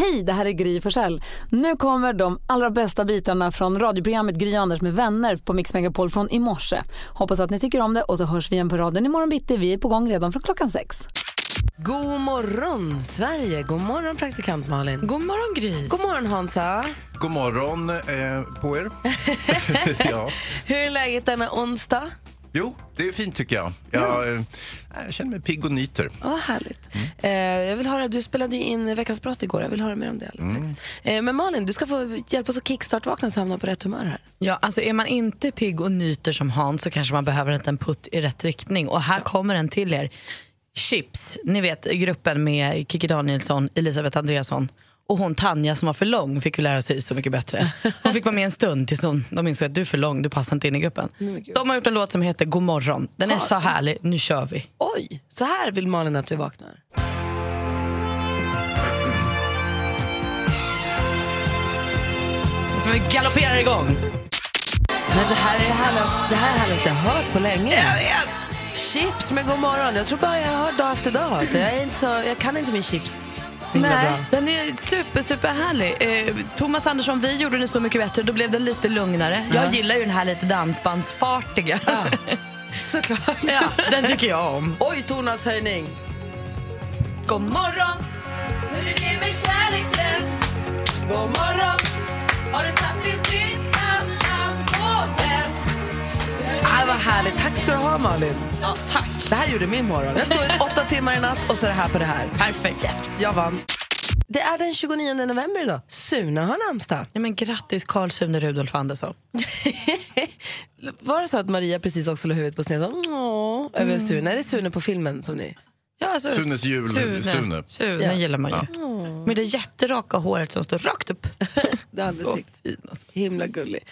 Hej, det här är Gry Forssell. Nu kommer de allra bästa bitarna från radioprogrammet Gry Anders med vänner på Mix Megapol från i morse. Hoppas att ni tycker om det och så hörs vi igen på raden imorgon bitti. Vi är på gång redan från klockan sex. God morgon, Sverige. God morgon, praktikant Malin. God morgon, Gry. God morgon, Hansa. God morgon eh, på er. ja. Hur är läget denna onsdag? Jo, det är fint tycker jag. Jag, eh, jag känner mig pigg och nyter. Ja, härligt. Eh, jag vill höra, du spelade ju in Veckans prat igår. Jag vill höra mer om det alldeles strax. Eh, men Malin, du ska få hjälpa oss att kickstart-vakna så hamnar på rätt humör här. Ja, alltså är man inte pigg och nyter som Hans så kanske man behöver en liten putt i rätt riktning. Och här kommer en till er. Chips, ni vet gruppen med Kikki Danielsson, Elisabeth Andreasson och hon Tanja som var för lång fick vi lära sig så mycket bättre. Hon fick vara med en stund tills hon, de insåg att du är för lång, du passar inte in i gruppen. De har gjort en låt som heter God morgon. Den är så härlig, nu kör vi. Oj, så här vill Malin att vi vaknar. Så vi galopperar igång. Men det här är det härligaste, det här är härligaste jag hört på länge. Jag vet. Chips med god morgon. Jag tror bara jag har hört dag efter dag. Så jag, är inte så, jag kan inte min chips så himla Nej, bra. den är super, super härlig. Eh, Thomas Andersson, vi gjorde den Så mycket bättre. Då blev den lite lugnare. Jag gillar ju den här lite dansbandsfartiga. Ja. Såklart. den tycker jag om. Oj, tonartshöjning. God morgon, Hur är det med kärleken? God morgon. Har du satt din sista namn på den? Ah, vad härligt. Tack ska du ha, Malin. Ja, tack. Det här gjorde min morgon. Jag sov åtta timmar i natt och så är det här på det här. Perfekt. Yes, jag vann. Det är den 29 november idag. Sune har namnsdag. Nej, men grattis Carl Sune Rudolf Andersson. Var det så att Maria precis också la huvudet på sned och över Sune? Är det Sune på filmen som ni... Ja, alltså, Sunes jul, Sune. Sune. Sune Ja. gillar man ju. Med det jätteraka håret som står rakt upp. Det är så fin alltså. himla gullig.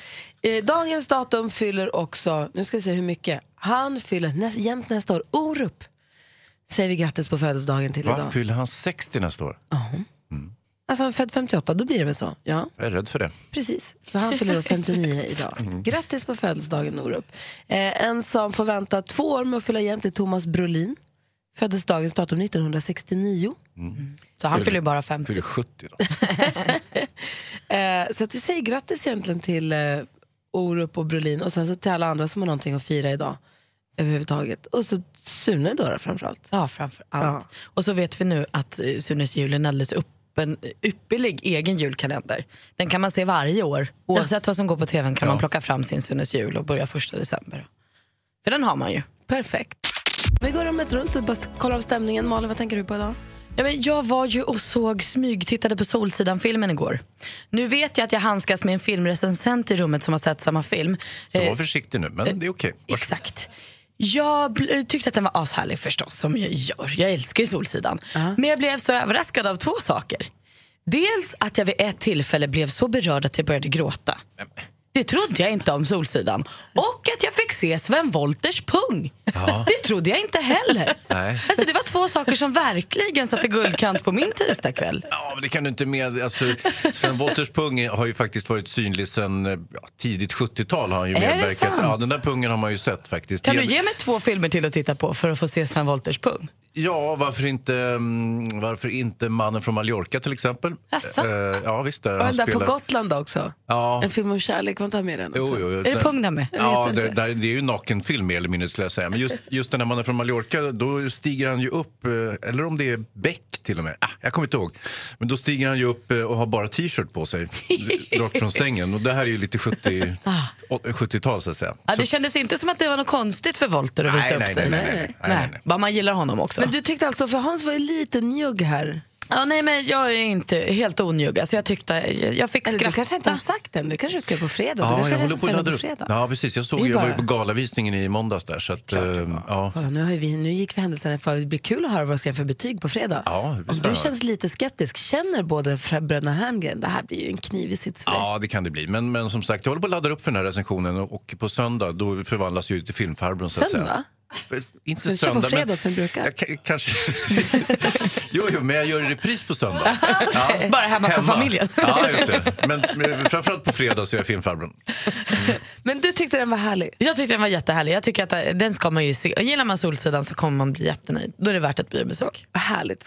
Eh, dagens datum fyller också, nu ska vi se hur mycket, han fyller näst, jämt nästa år. Orup säger vi grattis på födelsedagen till Va? idag. Fyller han 60 nästa år? Alltså han är född 58, då blir det väl så? Ja. Jag är rädd för det. Precis, så han fyller då 59 idag. Grattis på födelsedagen Orup. Eh, en som får vänta två år med att fylla jämnt är Thomas Brolin. Föddes dagens datum 1969. Så han fyller ju bara 50. Fyller 70 då. Eh, så att vi säger grattis egentligen till eh, Orup och Brolin och sen så till alla andra som har någonting att fira idag. Överhuvudtaget. Och så Sune då, då framförallt. Ja, framför allt. Ja. Och så vet vi nu att eh, Sunes jul är en alldeles upp, en ypperlig egen julkalender. Den kan man se varje år. Oavsett vad som går på tvn kan man plocka fram sin Sunes jul och börja första december. För den har man ju. Perfekt. Vi går rummet runt och bara kollar av stämningen. Malin, vad tänker du på idag? Ja, men jag var ju och såg smyg, tittade på Solsidan-filmen igår. Nu vet jag att jag handskas med en filmrecensent i rummet som har sett samma film. Så Eh, var försiktig nu, men det är okej. Varsågod. Exakt. Jag bl- tyckte att den var ashärlig förstås, som jag gör. Jag älskar ju Solsidan. Men jag blev så överraskad av två saker. Dels att jag vid ett tillfälle blev så berörd att jag började gråta. Det trodde jag inte om Solsidan. Och att jag fick se Sven Wolters pung. Det trodde jag inte heller. Nej. Alltså, det var två saker som verkligen satte guldkant på min tisdagkväll. Ja, men det kan du inte med. Alltså, Sven Wollters pung har ju faktiskt varit synlig sedan eh, ja, tidigt 70-tal. Har han ju Är det medverkat. sant? Ja, den där pungen har man ju sett faktiskt. Kan du ge mig två filmer till att titta på för att få se Sven Wolters pung? Ja, varför inte, mm, varför inte Mannen från Mallorca till exempel? Jaså? Eh, ja, visst. Där Och han den där på spelar- Gotland också. Ja. En film om kärlek, var inte han med den också? Jo, jo, jo. Är det pung där med? Ja, det, där, det är ju nakenfilm mer eller mindre skulle jag säga. Men just, just den här mannen från Mallorca, då stiger han ju upp, eh, eller om det är Beck till och med, ah, jag kommer inte ihåg. Men då stiger han ju upp eh, och har bara t-shirt på sig, rakt från sängen. Och det här är ju lite 70, å- 70-tal så att säga. Ja, Så- det kändes inte som att det var något konstigt för Volter att visa Nej, upp nej, sig. nej, nej, nej, nej, nej. Bara man gillar honom också. Men du tyckte alltså, för Hans var ju lite njugg här. ja, nej, men jag är inte helt onjugg. Alltså, jag, tyckte, jag, jag fick Eller skratta. du kanske inte har sagt den, du kanske ska på fredag. du Ja, kanske jag håller på att recenserar ladda på upp. fredag. Ja, precis. Jag, såg, jag var ju bara- på galavisningen i måndags där. Så att, eh, ja. Kolla, nu, har vi, nu gick vi händelserna för det blir kul att höra vad jag ska för betyg på fredag. Ja, Om du känns lite skeptisk, känner både bröderna Herngren, det här blir ju en knivig sits för dig. Ja, det kan det bli. Men, men som sagt, jag håller på att ladda upp för den här recensionen och, och på söndag då förvandlas ju till filmfarbrorn. Söndag? Inte Ska du köra på söndag, fredag men- som du brukar? Jag, ka- kanske... jo, jo, men jag gör repris på söndag. Ja. Bara hemma, för familjen. Ja, just det. Men, men framförallt på fredag så är jag filmfarbrorn. Men du tyckte den var härlig? Jag tyckte den var jättehärlig. Jag tycker att den ska man ju se. Och Gillar man Solsidan så kommer man bli jättenöjd. Då är det värt ett biobesök. Härligt.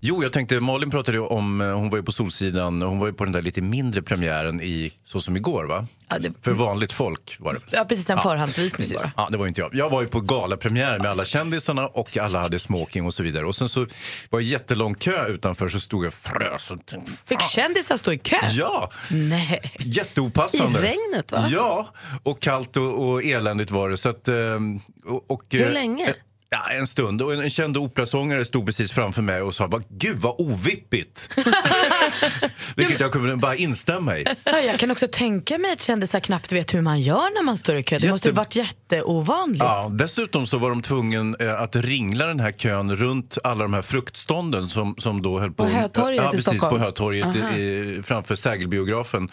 Jo, jag tänkte, Malin pratade ju om, eh, hon var ju på Solsidan, hon var ju på den där lite mindre premiären i Så som igår va? Ja, det- För vanligt folk var det? Ja, precis, en förhandsvisning Precis. bara. Ja, det var inte jag. Jag var ju på galapremiär med alla kändisarna och alla hade smoking och så vidare. Och sen så var det jättelång kö utanför så stod jag frös. Och tänkte, Fick kändisar stå i kö? Ja, Nej. jätteopassande. I regnet, va? Ja, och kallt och, och eländigt var det. Så att, ehm, och, och, Hur eh, länge? Ja, en stund. Och en, en känd operasångare stod precis framför mig och sa bara, Gud vad ovippigt. Vilket jag kunde bara instämma i. Ja, jag kan också tänka mig att kändisar knappt vet hur man gör när man står i kö. Det Jätte- måste ju varit jätteovanligt. Ja, dessutom så var de tvungna eh, att ringla den här kön runt alla de här fruktstånden som, som då höll på... På Hötorget ja, i precis, Stockholm? på Hötorget i, i, framför Sägelbiografen.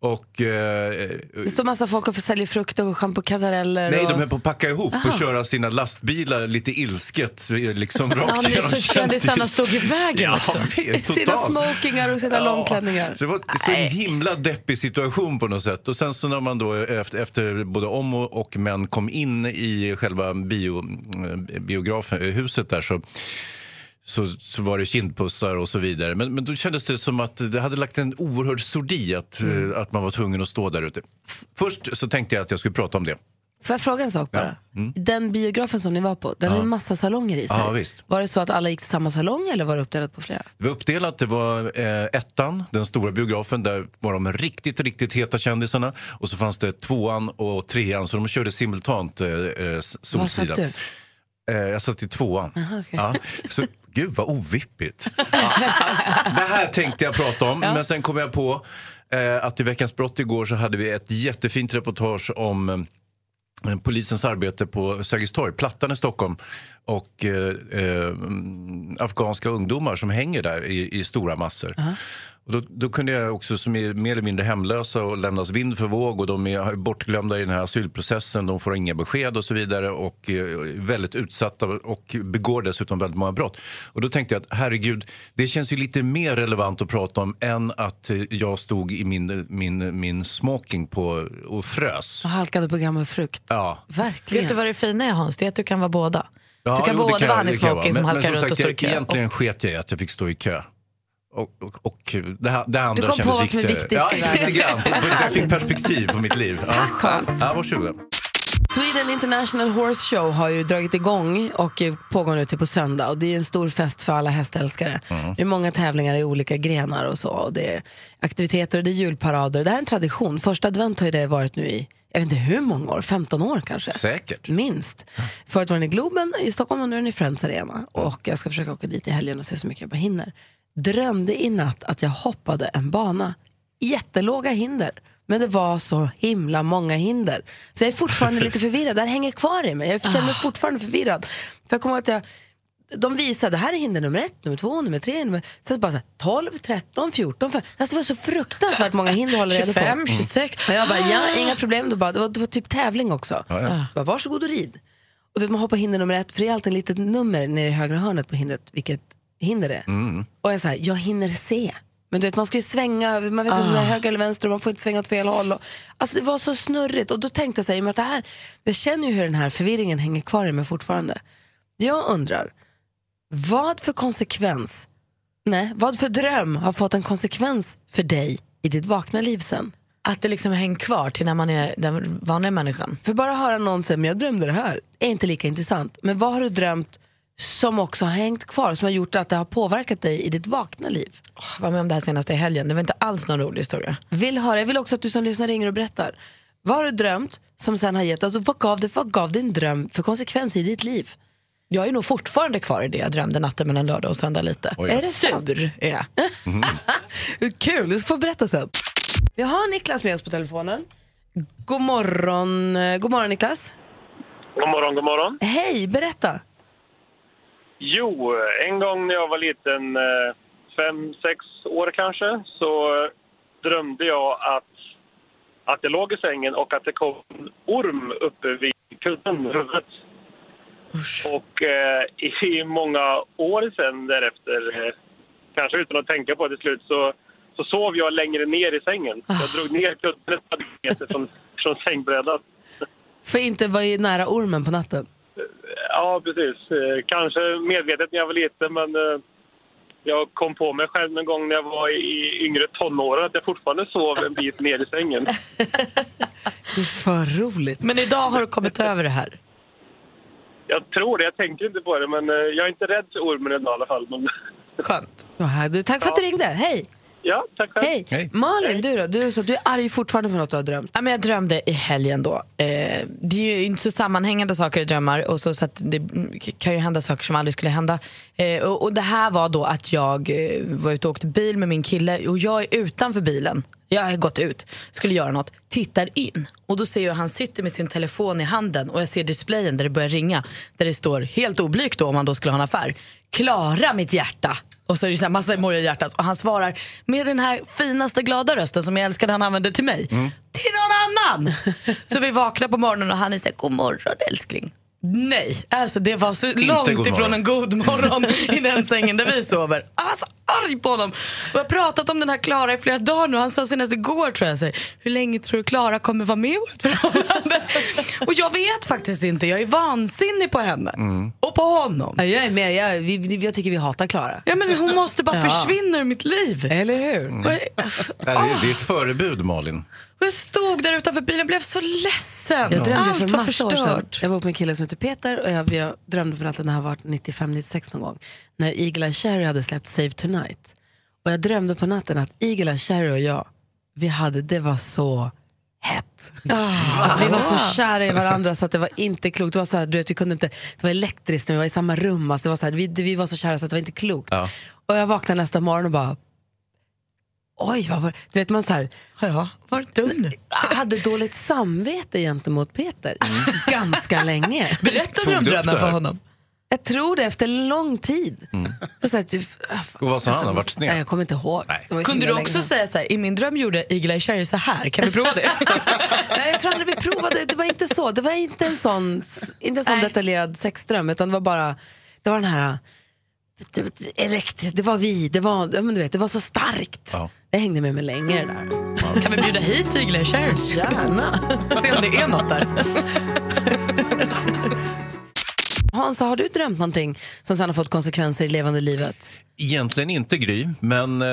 Och... Eh, Det står massa folk och sälja frukt och schampo kantareller. Nej, och... de höll på att packa ihop och köra sina lastbilar lite ilsket eh, liksom Ja, rakt igenom så kändisarna stod i vägen Ja, också. Sina smokingar och sina långklänningar. Så det var så en himla deppig situation på något sätt. Och sen så när man då efter, efter både om och, och män kom in i själva bio, eh, biografhuset där så så, så var det kindpussar och så vidare. Men, men då kändes det som att det hade lagt en oerhörd sordi att, eh, att man var tvungen att stå där ute. Först så tänkte jag att jag skulle prata om det. Får jag fråga en sak bara? Den biografen som ni var på, den har ju massa salonger i sig. Ja, visst. Var det så att alla gick till samma salong eller var det uppdelat på flera? Det var uppdelat. Det var eh, ettan, den stora biografen, där var de riktigt, riktigt heta kändisarna. Och så fanns det tvåan och trean, så de körde simultant eh, eh, Var Solsidan. satt du? Eh, jag satt i tvåan. okej. ja, så, gud vad ovippigt. Ja, det här tänkte jag prata om, men sen kom jag på eh, att i Veckans brott igår så hade vi ett jättefint reportage om eh, polisens arbete på Sergels torg, Plattan i Stockholm och eh, eh, afghanska ungdomar som hänger där i, i stora massor. Och då, då kunde jag också, som är mer eller mindre hemlösa och lämnas vind för våg och de är bortglömda i den här asylprocessen, de får inga besked och så vidare och eh, är väldigt utsatta och begår dessutom väldigt många brott. Och då tänkte jag att herregud, det känns ju lite mer relevant att prata om än att eh, jag stod i min, min, min smoking på och frös. Och halkade på gammal frukt. Ja. Verkligen. Vet du vad det fina är Hans? Det är att du kan vara båda. Ja, du kan jo, både jag- vara han i det kan vara. smoking som Men- halkar men runt och står i kö. Egentligen sket jag i att jag fick stå i kö. Och, och, och det, här, det andra kom på vad som är viktigt Ja, lite grann. Jag fick perspektiv på mitt liv. Ja. Tack, Hans. Ja, varsågoda. Sweden International Horse Show har ju dragit igång och pågår nu till på söndag. Och det är en stor fest för alla hästälskare. Det är många tävlingar i olika grenar och så. Och det är aktiviteter och det är julparader. Det här är en tradition. Första advent har det varit nu i, jag vet inte hur många år, 15 år kanske? Säkert. Minst. Förut var den i Globen i Stockholm och nu är den i Friends Arena. Och jag ska försöka åka dit i helgen och se så mycket jag bara hinner. Drömde i natt att jag hoppade en bana. Jättelåga hinder. Men det var så himla många hinder. Så jag är fortfarande lite förvirrad. Det här hänger kvar i mig. Jag känner mig fortfarande förvirrad. För jag kommer att jag, de visade, det här är hinder nummer ett, nummer två, nummer tre. Nummer, så bara så här, 12, 13, 14, 15. Alltså det var så fruktansvärt många hinder att hålla reda på. 25, 26. Och jag bara, ja, inga problem. Det, bara, det, var, det var typ tävling också. ja. Jag bara, varsågod och rid. Och man hoppar hinder nummer ett, för det är alltid ett litet nummer nere i högra hörnet på hindret, vilket hinder det är. Och jag säger, jag hinner se. Men du vet, man ska ju svänga, man vet inte om det är höger eller vänster och man får inte svänga åt fel håll. Och, alltså det var så snurrigt. Och då tänkte jag så här, att det här, jag känner ju hur den här förvirringen hänger kvar i mig fortfarande. Jag undrar, vad för konsekvens, nej, vad för dröm har fått en konsekvens för dig i ditt vakna liv sen? Att det liksom hänger kvar till när man är den vanliga människan. För bara höra någon säga, men jag drömde det här, är inte lika intressant. Men vad har du drömt som också har hängt kvar, som har gjort att det har påverkat dig i ditt vakna liv? Oh, jag var med om det här senaste i helgen. Det var inte alls någon rolig historia. Vill höra, jag vill också att du som lyssnar ringer och berättar. Vad har du drömt som sen har gett, alltså vad gav, det, vad gav din dröm för konsekvens i ditt liv? Jag är nog fortfarande kvar i det jag drömde natten mellan lördag och söndag lite. Oj. Är det? Sur är jag. Kul, du ska få berätta sen. Vi har Niklas med oss på telefonen. God morgon, eh, god morgon Niklas. God morgon, god morgon. Hej, berätta. Jo, en gång när jag var liten, eh, fem, sex år kanske, så drömde jag att, att jag låg i sängen och att det kom en orm uppe vid kudden, huvudet. Och eh, i många år sen därefter, eh, kanske utan att tänka på det till slut, så, så sov jag längre ner i sängen. Jag drog ner kudden ett par meter från, från sängbrädan. För inte vara nära ormen på natten. Ja, precis. Eh, Kanske medvetet när jag var liten, men eh, jag kom på mig själv någon gång när jag var i yngre tonåren att jag fortfarande sov en bit ner i sängen. Det är för roligt. Men idag har du kommit över det här. Jag tror det, jag tänker inte på det, men eh, jag är inte rädd för ormen idag i alla fall. Men... Skönt. Tack för att du ringde. Hej! Ja, tack själv. Hej! Hej. Malin, du då? Du, är så, du är arg fortfarande för något du har drömt. Ja, men jag drömde i helgen då. Eh, det är ju inte så sammanhängande saker i drömmar och så, så att det kan ju hända saker som aldrig skulle hända. Eh, och, och det här var då att jag eh, var ute och åkte bil med min kille och jag är utanför bilen. Jag har gått ut, skulle göra något, tittar in och då ser jag att han sitter med sin telefon i handen och jag ser displayen där det börjar ringa. Där det står, helt oblygt då om man då skulle ha en affär, Klara mitt hjärta. Och så är det så här massa emoji-hjärtan och han svarar med den här finaste glada rösten som jag älskade han använde till mig. Till någon annan! så vi vaknar på morgonen och han är såhär, god morgon älskling. Nej, alltså det var så långt god ifrån en god morgon i den sängen där vi sover. Jag var så arg på honom. Och jag har pratat om den här Klara i flera dagar nu. Han sa senast igår tror jag, här, hur länge tror du Klara kommer vara med i vårt förhållande? och jag vet faktiskt inte, jag är vansinnig på henne. Och på honom. Ja, jag är mer, jag, vi, jag tycker vi hatar Klara. Ja, men hon måste bara Ja. försvinna ur mitt liv. Eller hur? Nej, det, är, är ett förebud, Malin. och jag stod där utanför bilen och blev så ledsen. Jag drömde Allt för var förstört. Jag var på en kille som heter Peter och jag, jag drömde på natten när han var 95-96 någon gång. När Eagle Eye Cherry hade släppt Save Tonight. Och jag drömde på natten att Eye Cherry och jag, vi hade, det var så hett. Alltså, vi var så kära i varandra så att det var inte klokt. Det var, så här, du vet, vi kunde inte, det var elektriskt när vi var i samma rum. Alltså, det var så här, vi, vi var så kära så att det var inte klokt. Ja. Och jag vaknade nästa morgon och bara, oj vad var Du vet man så här, Har jag varit dum nu? hade dåligt samvete gentemot Peter ganska länge. Berätta Tog du drömdrömmen det för honom. Jag tror det efter lång tid. Och så här, typ, Och vad sa han? Vart sned? Nej, Jag kommer inte ihåg. Kunde du också länge säga så här, i min dröm gjorde Eagle Eye Cherry så här, kan vi prova det? Nej, jag tror aldrig vi provade. Det var inte så. Det var inte en sån, inte en sån detaljerad sexdröm utan det var bara, det var den här elektriskt, det var vi, det var, ja, men du vet, det var så starkt. Ja. Det hängde med mig länge det där. kan vi bjuda hit Eagle Eye Cherry? Gärna. Se om det är något där. Hans, har du drömt någonting som sen har fått konsekvenser i levande livet? Egentligen inte Gry, men eh,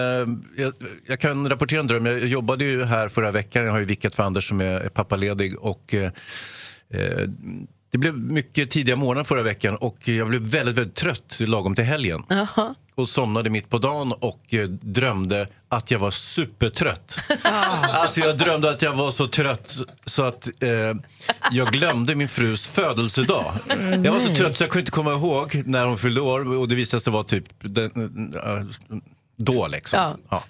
jag, jag kan rapportera en dröm. Jag jobbade ju här förra veckan. Jag har ju vickat för Anders som är, är pappaledig. Och, eh, eh det blev mycket tidiga morgnar förra veckan och jag blev väldigt, väldigt trött lagom till helgen. Och somnade mitt på dagen och eh, drömde att jag var supertrött. Alltså jag drömde att jag var så trött så att eh, jag glömde min frus födelsedag. Jag var så trött så jag kunde inte komma ihåg när hon fyllde år och det visade sig vara typ den, eh, då liksom. Ja. Ja.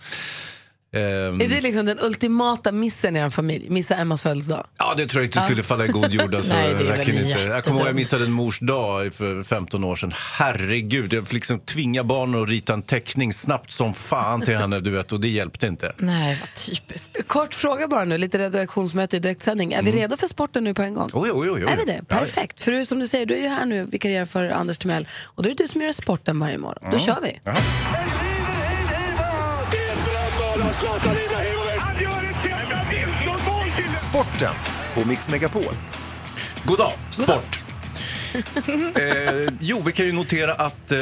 Ehm, Är det liksom den ultimata missen i er familj? Missa Emmas födelsedag? Ja, det tror jag inte skulle falla i god jord. Alltså, Nej, det är väl verkligen inte. Jag kommer ihåg att jag missade en mors dag för 15 år sedan. Herregud, jag fick liksom tvinga barnen att rita en teckning snabbt som fan till henne, du vet, och det hjälpte inte. Nej, vad typiskt. Kort fråga bara nu, lite redaktionsmöte i direktsändning. Är vi redo för sporten nu på en gång? Oj, oj, oj, oj. Är vi det? Ja, Perfekt. För du, som du säger, du är ju här nu, vikarierar för Anders Timell. Och då är det du som gör sporten varje morgon. Då kör vi. Jaha. Sporten på Mix Megapol. God dag, sport. eh, jo, vi kan ju notera att eh,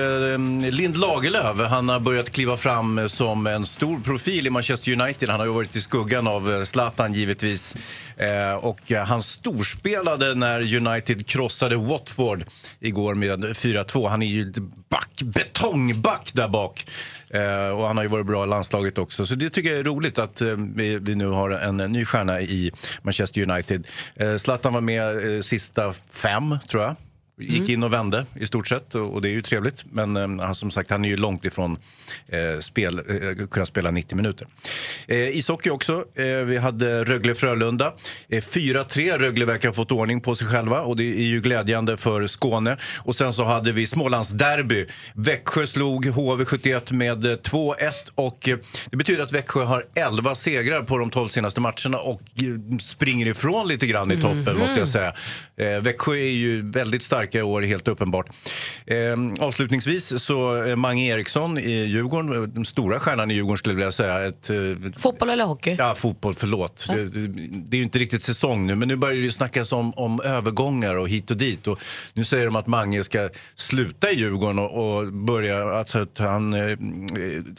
Lind Lagerlöf han har börjat kliva fram som en stor profil i Manchester United. Han har ju varit i skuggan av eh, Zlatan givetvis. Eh, och eh, han storspelade när United krossade Watford igår med 4-2. Han är ju back, betongback där bak. Eh, och han har ju varit bra i landslaget också. Så det tycker jag är roligt att eh, vi, vi nu har en, ny stjärna i Manchester United. Eh, Zlatan var med eh, sista fem, tror jag. Gick in och vände i stort sett och, det är ju trevligt. Men eh, som sagt, han är ju långt ifrån eh, spel, eh, kunna spela 90 minuter. Eh, ishockey också. Eh, vi hade Rögle-Frölunda. Eh, 4-3. Rögle verkar ha fått ordning på sig själva och det är ju glädjande för Skåne. Och sen så hade vi Smålands derby. Växjö slog HV71 med eh, 2-1 och eh, det betyder att Växjö har 11 segrar på de 12 senaste matcherna och eh, springer ifrån lite grann i toppen måste jag säga. Eh, Växjö är ju väldigt starka starka i år, helt uppenbart. Eh, avslutningsvis så eh, Mange Eriksson i Djurgården, eh, den stora stjärnan i Djurgården skulle jag vilja säga. Ett, eh, Fotboll eller hockey? Ja, fotboll, förlåt. Det, det det är ju inte riktigt säsong nu, men nu börjar det ju snackas om, om övergångar och hit och dit. Och nu säger de att Mange ska sluta i Djurgården och, och börja, alltså att han, eh,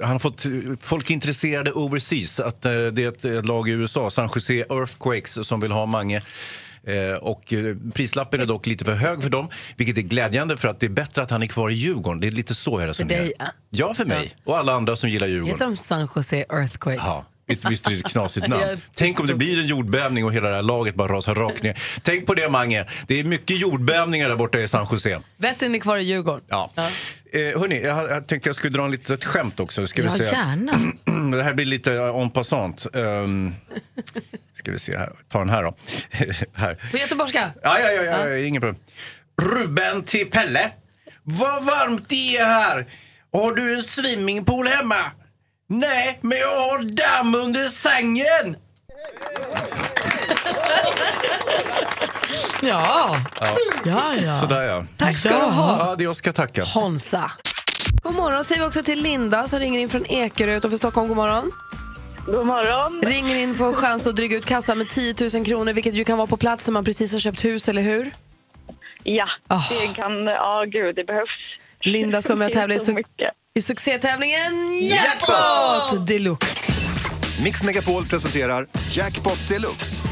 han har fått folk intresserade overseas. Att eh, det är ett lag i USA, San Jose Earthquakes, som vill ha Mange. Eh, och eh, prislappen är dock lite för hög för dem, vilket är glädjande för att det är bättre att han är kvar i Djurgården. Det är lite så jag resonerar. dig, ja. Ja, för mig. Och alla andra som gillar Djurgården. Heter de San Jose Earthquakes? Ja, visst, visst är det ett knasigt namn. Tänk om det blir en jordbävning och hela det här laget bara rasar rakt ner. Tänk på det, Mange. Det är mycket jordbävningar där borta i San Jose. Bättre än är kvar i Djurgården. Ja. Eh, hörni, jag, jag tänkte jag skulle dra en litet skämt också. Ska vi Ja, se. gärna. Det här blir lite eh, en passant. Um, ska vi se här. Ta den här då. här. På göteborgska? Ja, ja, ja, ja, ja. ingen problem. Ruben till Pelle. Vad varmt det är här. Har du en swimmingpool hemma? Nej, men jag har damm under sängen. Ja. Ja, ja. Sådär ja. Tack ska du ha. Ja, det jag ska tacka. Honsa. God morgon säger vi också till Linda som ringer in från Ekerö utanför Stockholm. God morgon. God morgon. Ringer in för chans att dryga ut kassan med 10 000 kronor vilket ju kan vara på plats när man precis har köpt hus, eller hur? Ja, Ah. det kan... Ja, gud, det behövs. Linda ska med och tävla i, så mycket. I succétävlingen Jackpot Deluxe. Mix Megapol presenterar Jackpot Deluxe.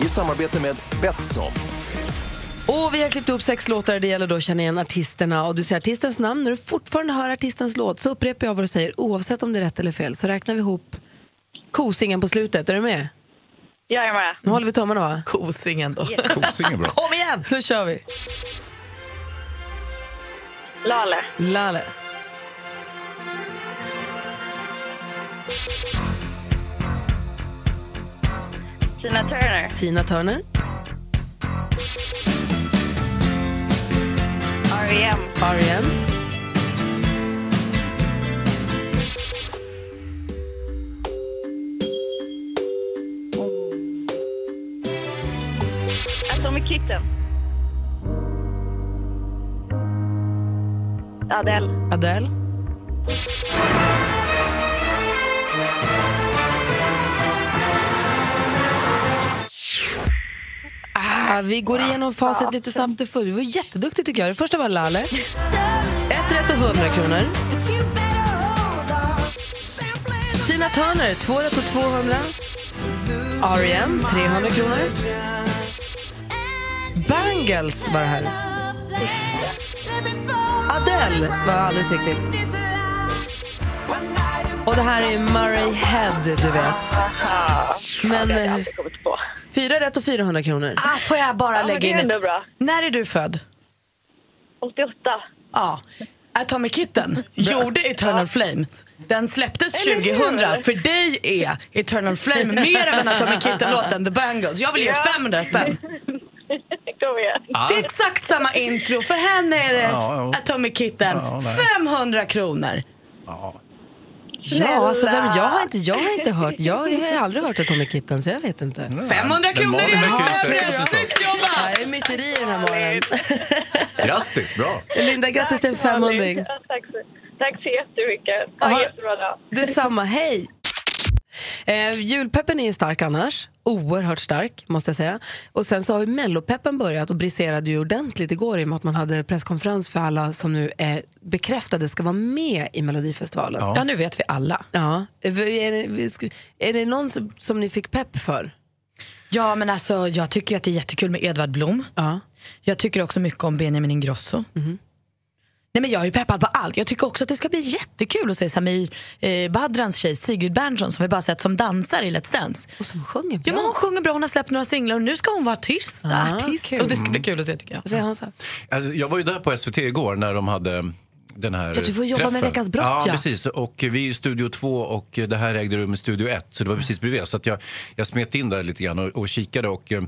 I samarbete med Betsson. Och vi har klippt upp sex låtar. Det gäller då att känna igen artisterna. Och du säger artistens namn. När du fortfarande hör artistens låt så upprepar jag vad du säger oavsett om det är rätt eller fel. Så räknar vi ihop kosingen på slutet. Är du med? Jag är med. Nu håller vi tummarna va? Kosingen då. Kosing är bra. Kom igen! Nu kör vi. Lale. Lale. Tina Turner. Tina Turner. R.E.M. R.E.M. Adele. Adele. Ah, vi går igenom facit lite snabbt. Du var jätteduktig tycker jag. Det första var Lale. Ett rätt och 100 kronor. Tina Turner, två rätt och 200. R.E.M. 300 kronor. Bangles var det här. Adele var alldeles riktigt. Och det här är Murray Head, du vet. Men eh, fyra rätt och 400 kronor. Ah, får jag bara Ja, men lägga det är in ändå ett... bra. När är du född? 88. Ja. Atomic Kitten gjorde Eternal Flame. Den släpptes Eller hur? 2000. För dig är Eternal Flame mer en Atomic Kitten-låt än The Bangles. Jag vill ge Ja. 500 spänn. Kom igen. Det är exakt samma intro. För henne är det Ja, ja. Atomic Kitten. Ja, nej. 500 kronor. Ja, alltså vem, jag, har inte, jag har inte hört, jag har aldrig hört Atomic Kitten så jag vet inte. 500 kronor är det! Snyggt jobbat! Ja, jag är myteri den här morgonen. Grattis, bra. Linda, grattis till en 500 Ja, tack, så, tack så jättemycket. Ha en jättebra dag. Detsamma, hej! Eh, julpeppen är ju stark annars. Oerhört stark, måste jag säga. Och sen så har ju mellopeppen börjat och briserade ju ordentligt igår i och med att man hade presskonferens för alla som nu är bekräftade ska vara med i Melodifestivalen. Ja. Ja, nu vet vi alla. Är, det, är det någon som, som ni fick pepp för? Ja, men alltså jag tycker att det är jättekul med Edvard Blom. Ja. Jag tycker också mycket om Benjamin Ingrosso. Nej, men jag är ju peppad på allt. Jag tycker också att det ska bli jättekul att se Samir eh, Badrans tjej Sigrid Bernson som vi bara sett som dansar i Let's Dance. Och som sjunger bra. Ja, men hon sjunger bra, hon har släppt några singlar och nu ska hon vara artist. Ah, artist. kul. Och det ska bli kul att se tycker jag. Säger Hansa? Alltså, Jag var ju där på SVT igår när de hade den här Ja, du får jobba med träffen. Veckans brott, ja. ja. precis. Och vi är i Studio 2 och det här ägde rum i Studio 1, så det var precis bredvid. Så att jag, jag smet in där lite grann och, och kikade och eh,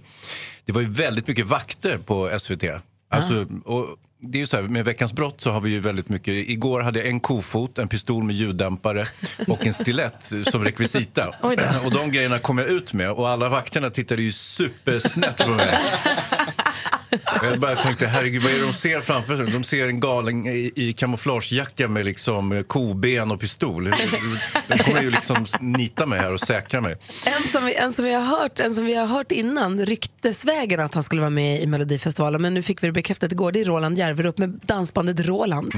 det var ju väldigt mycket vakter på SVT. Alltså, och det är ju så här, med Veckans brott så har vi ju väldigt mycket. Igår hade jag en kofot, en pistol med ljuddämpare och en stilett som rekvisita. Och de grejerna kom jag ut med och alla vakterna tittade ju supersnett på mig. Jag bara tänkte, herregud, vad är det de ser framför sig? De ser en galen i, i kamouflagejacka med liksom eh, koben och pistol. De kommer ju liksom nita mig här och säkra mig. En som, vi, en, som vi har hört, en som vi har hört innan, ryktesvägen att han skulle vara med i Melodifestivalen, men nu fick vi det bekräftat igår, det är Roland Järverup med dansbandet Rolands.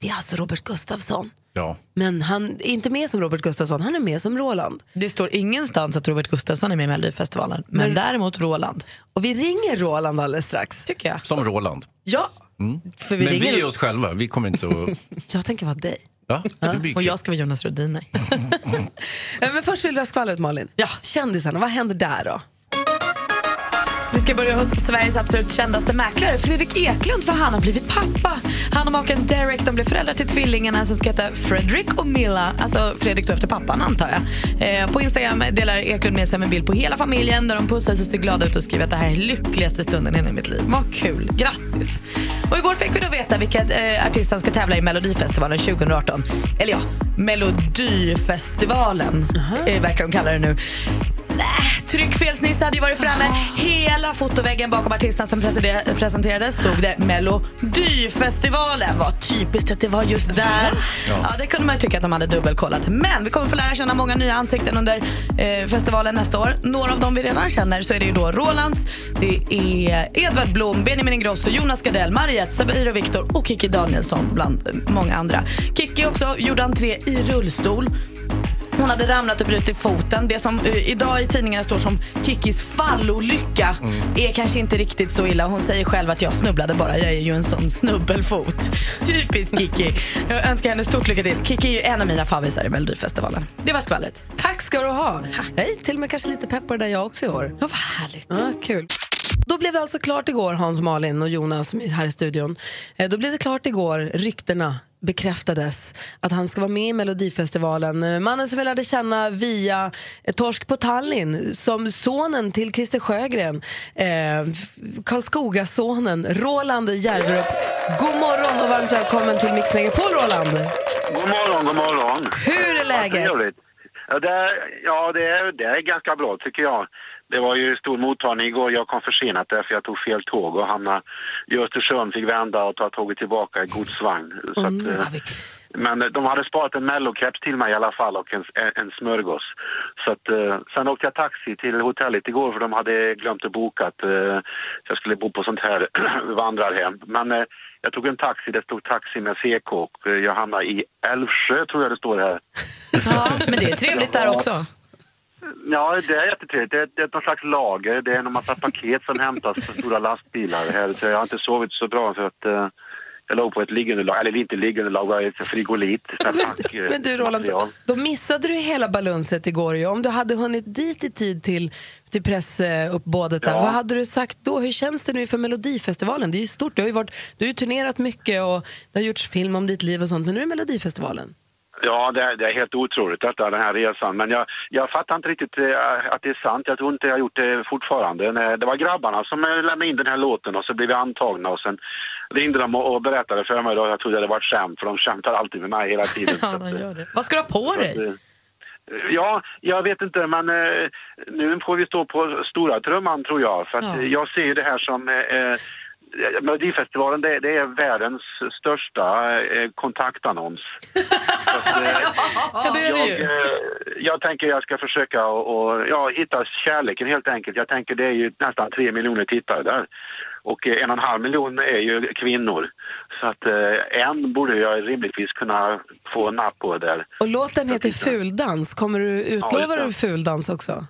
Det är alltså Robert Gustafsson. Ja. Men han är inte med som Robert Gustafsson, han är med som Roland. Det står ingenstans att Robert Gustafsson är med i Melodifestivalen, men däremot Roland. Och vi ringer Roland alldeles strax. Tycker jag. Som Roland. Ja, för vi Men ringer... vi är oss själva, vi kommer inte att... Jag tänker vara dig. Ja, Och jag ska vara Jonas Rhodiner. Eh, Men först vill vi ha skvallret Malin. Ja. Kändisarna, vad händer där då? Vi ska börja hos Sveriges absolut kändaste mäklare, Fredrik Eklund, för han har blivit pappa. Han och maken Derek de blev föräldrar till tvillingarna som ska heta Fredrik och Milla. Alltså Fredrik då efter pappan antar jag. Eh, på Instagram delar Eklund med sig av en bild på hela familjen där de pussas och ser glada ut och skriver att det här är lyckligaste stunden i mitt liv. Vad kul, grattis! Och igår fick vi då veta vilka eh, artister som ska tävla i Melodifestivalen 2018. Eller ja, Melodifestivalen eh, verkar de kalla det nu. Nej, tryckfelsnisse hade ju varit framme. Hela fotoväggen bakom artisten som presenter- presenterades stod det Melodifestivalen. Vad typiskt att det var just där. Ja. det kunde man ju tycka att de hade dubbelkollat. Men vi kommer få lära känna många nya ansikten under eh, festivalen nästa år. Några av dem vi redan känner så är det ju då Rolands, det är Edvard Blom, Benjamin Ingrosso, Jonas Gardell, Mariette, Sabir och Viktor och Kikki Danielsson bland många andra. Kikki också gjorde entré i rullstol. Hon hade ramlat och brutit foten. Det som eh, idag i tidningarna står som Kikkis fallolycka är kanske inte riktigt så illa. Hon säger själv att jag snubblade bara. Jag är ju en sån snubbelfot. Typiskt Kikki. Jag önskar henne stort lycka till. Kikki är ju en av mina favvisar i Melodifestivalen. Det var skvallret. Tack ska du ha. Jag är till och med kanske lite pepp på det där jag också i år. Ja, vad härligt. Ja, kul. Då blev det alltså klart igår, Hans Malin och Jonas här i studion. Eh, Då blev det klart igår, ryktena bekräftades att han ska vara med i Melodifestivalen. Mannen som vi lärde känna via eh, Torsk på Tallinn som sonen till Christer Sjögren. Eh, Karlskoga-sonen Roland Järverup. God morgon och varmt välkommen till Mix Megapol, Roland. God morgon, god morgon. Hur är läget? Ja, det är, ja det, är, det är ganska bra tycker jag. Det var ju stor mottagning igår. Jag kom försenat därför jag tog fel tåg och hamnade i Östersund, fick vända och ta tåget tillbaka i godsvagn. Så att, eh, men eh, de hade sparat en mellocaps till mig i alla fall och en, en smörgås. Så att, eh, sen åkte jag taxi till hotellet igår för de hade glömt att boka att jag skulle bo på sånt här vandrarhem. Men jag tog en taxi, det stod taxi med CK och eh, jag hamnade i Älvsjö tror jag det står här. Ja, men det är trevligt där också. Ja, det är jättetrevligt. Det är, det är någon slags lager. Det är en massa paket som hämtas på stora lastbilar här. Så jag har inte sovit så bra för att eh, jag låg på ett liggunderlag, eller inte liggunderlag, ett frigolit. pack, eh, Men du Roland, material. då missade du hela balunset igår ju. Om du hade hunnit dit i tid till, till pressuppbådet där, Ja. vad hade du sagt då? Hur känns det nu för Melodifestivalen? Det är ju stort, du har ju, varit, du har ju turnerat mycket och det har gjorts film om ditt liv och sånt, men nu är det Melodifestivalen. Ja, det är, det är helt otroligt detta, den här resan. Men jag, jag fattar inte riktigt eh, att det är sant. Jag tror inte jag har gjort det fortfarande. Det var grabbarna som eh, lämnade in den här låten och så blev vi antagna och sen ringde de och berättade för mig då. Jag trodde det var ett skämt för de skämtar alltid med mig hela tiden. Ja, de gör det. Vad ska du ha på dig? Eh, Ja, jag vet inte, men eh, nu får vi stå på stora trumman tror jag. För Ja. eh, jag ser ju det här som... Eh, Melodifestivalen det, det är världens största eh, kontaktannons. Att, eh, Ja, det är det jag, ju. eh, jag tänker jag ska försöka och, och, ja, hitta kärleken helt enkelt. Jag tänker det är ju nästan tre miljoner tittare där. Och eh, en och en halv miljon är ju kvinnor. Så att eh, en borde jag rimligtvis kunna få napp på där. Och låten heter Fuldans, kommer du utlova Ja, du fuldans också?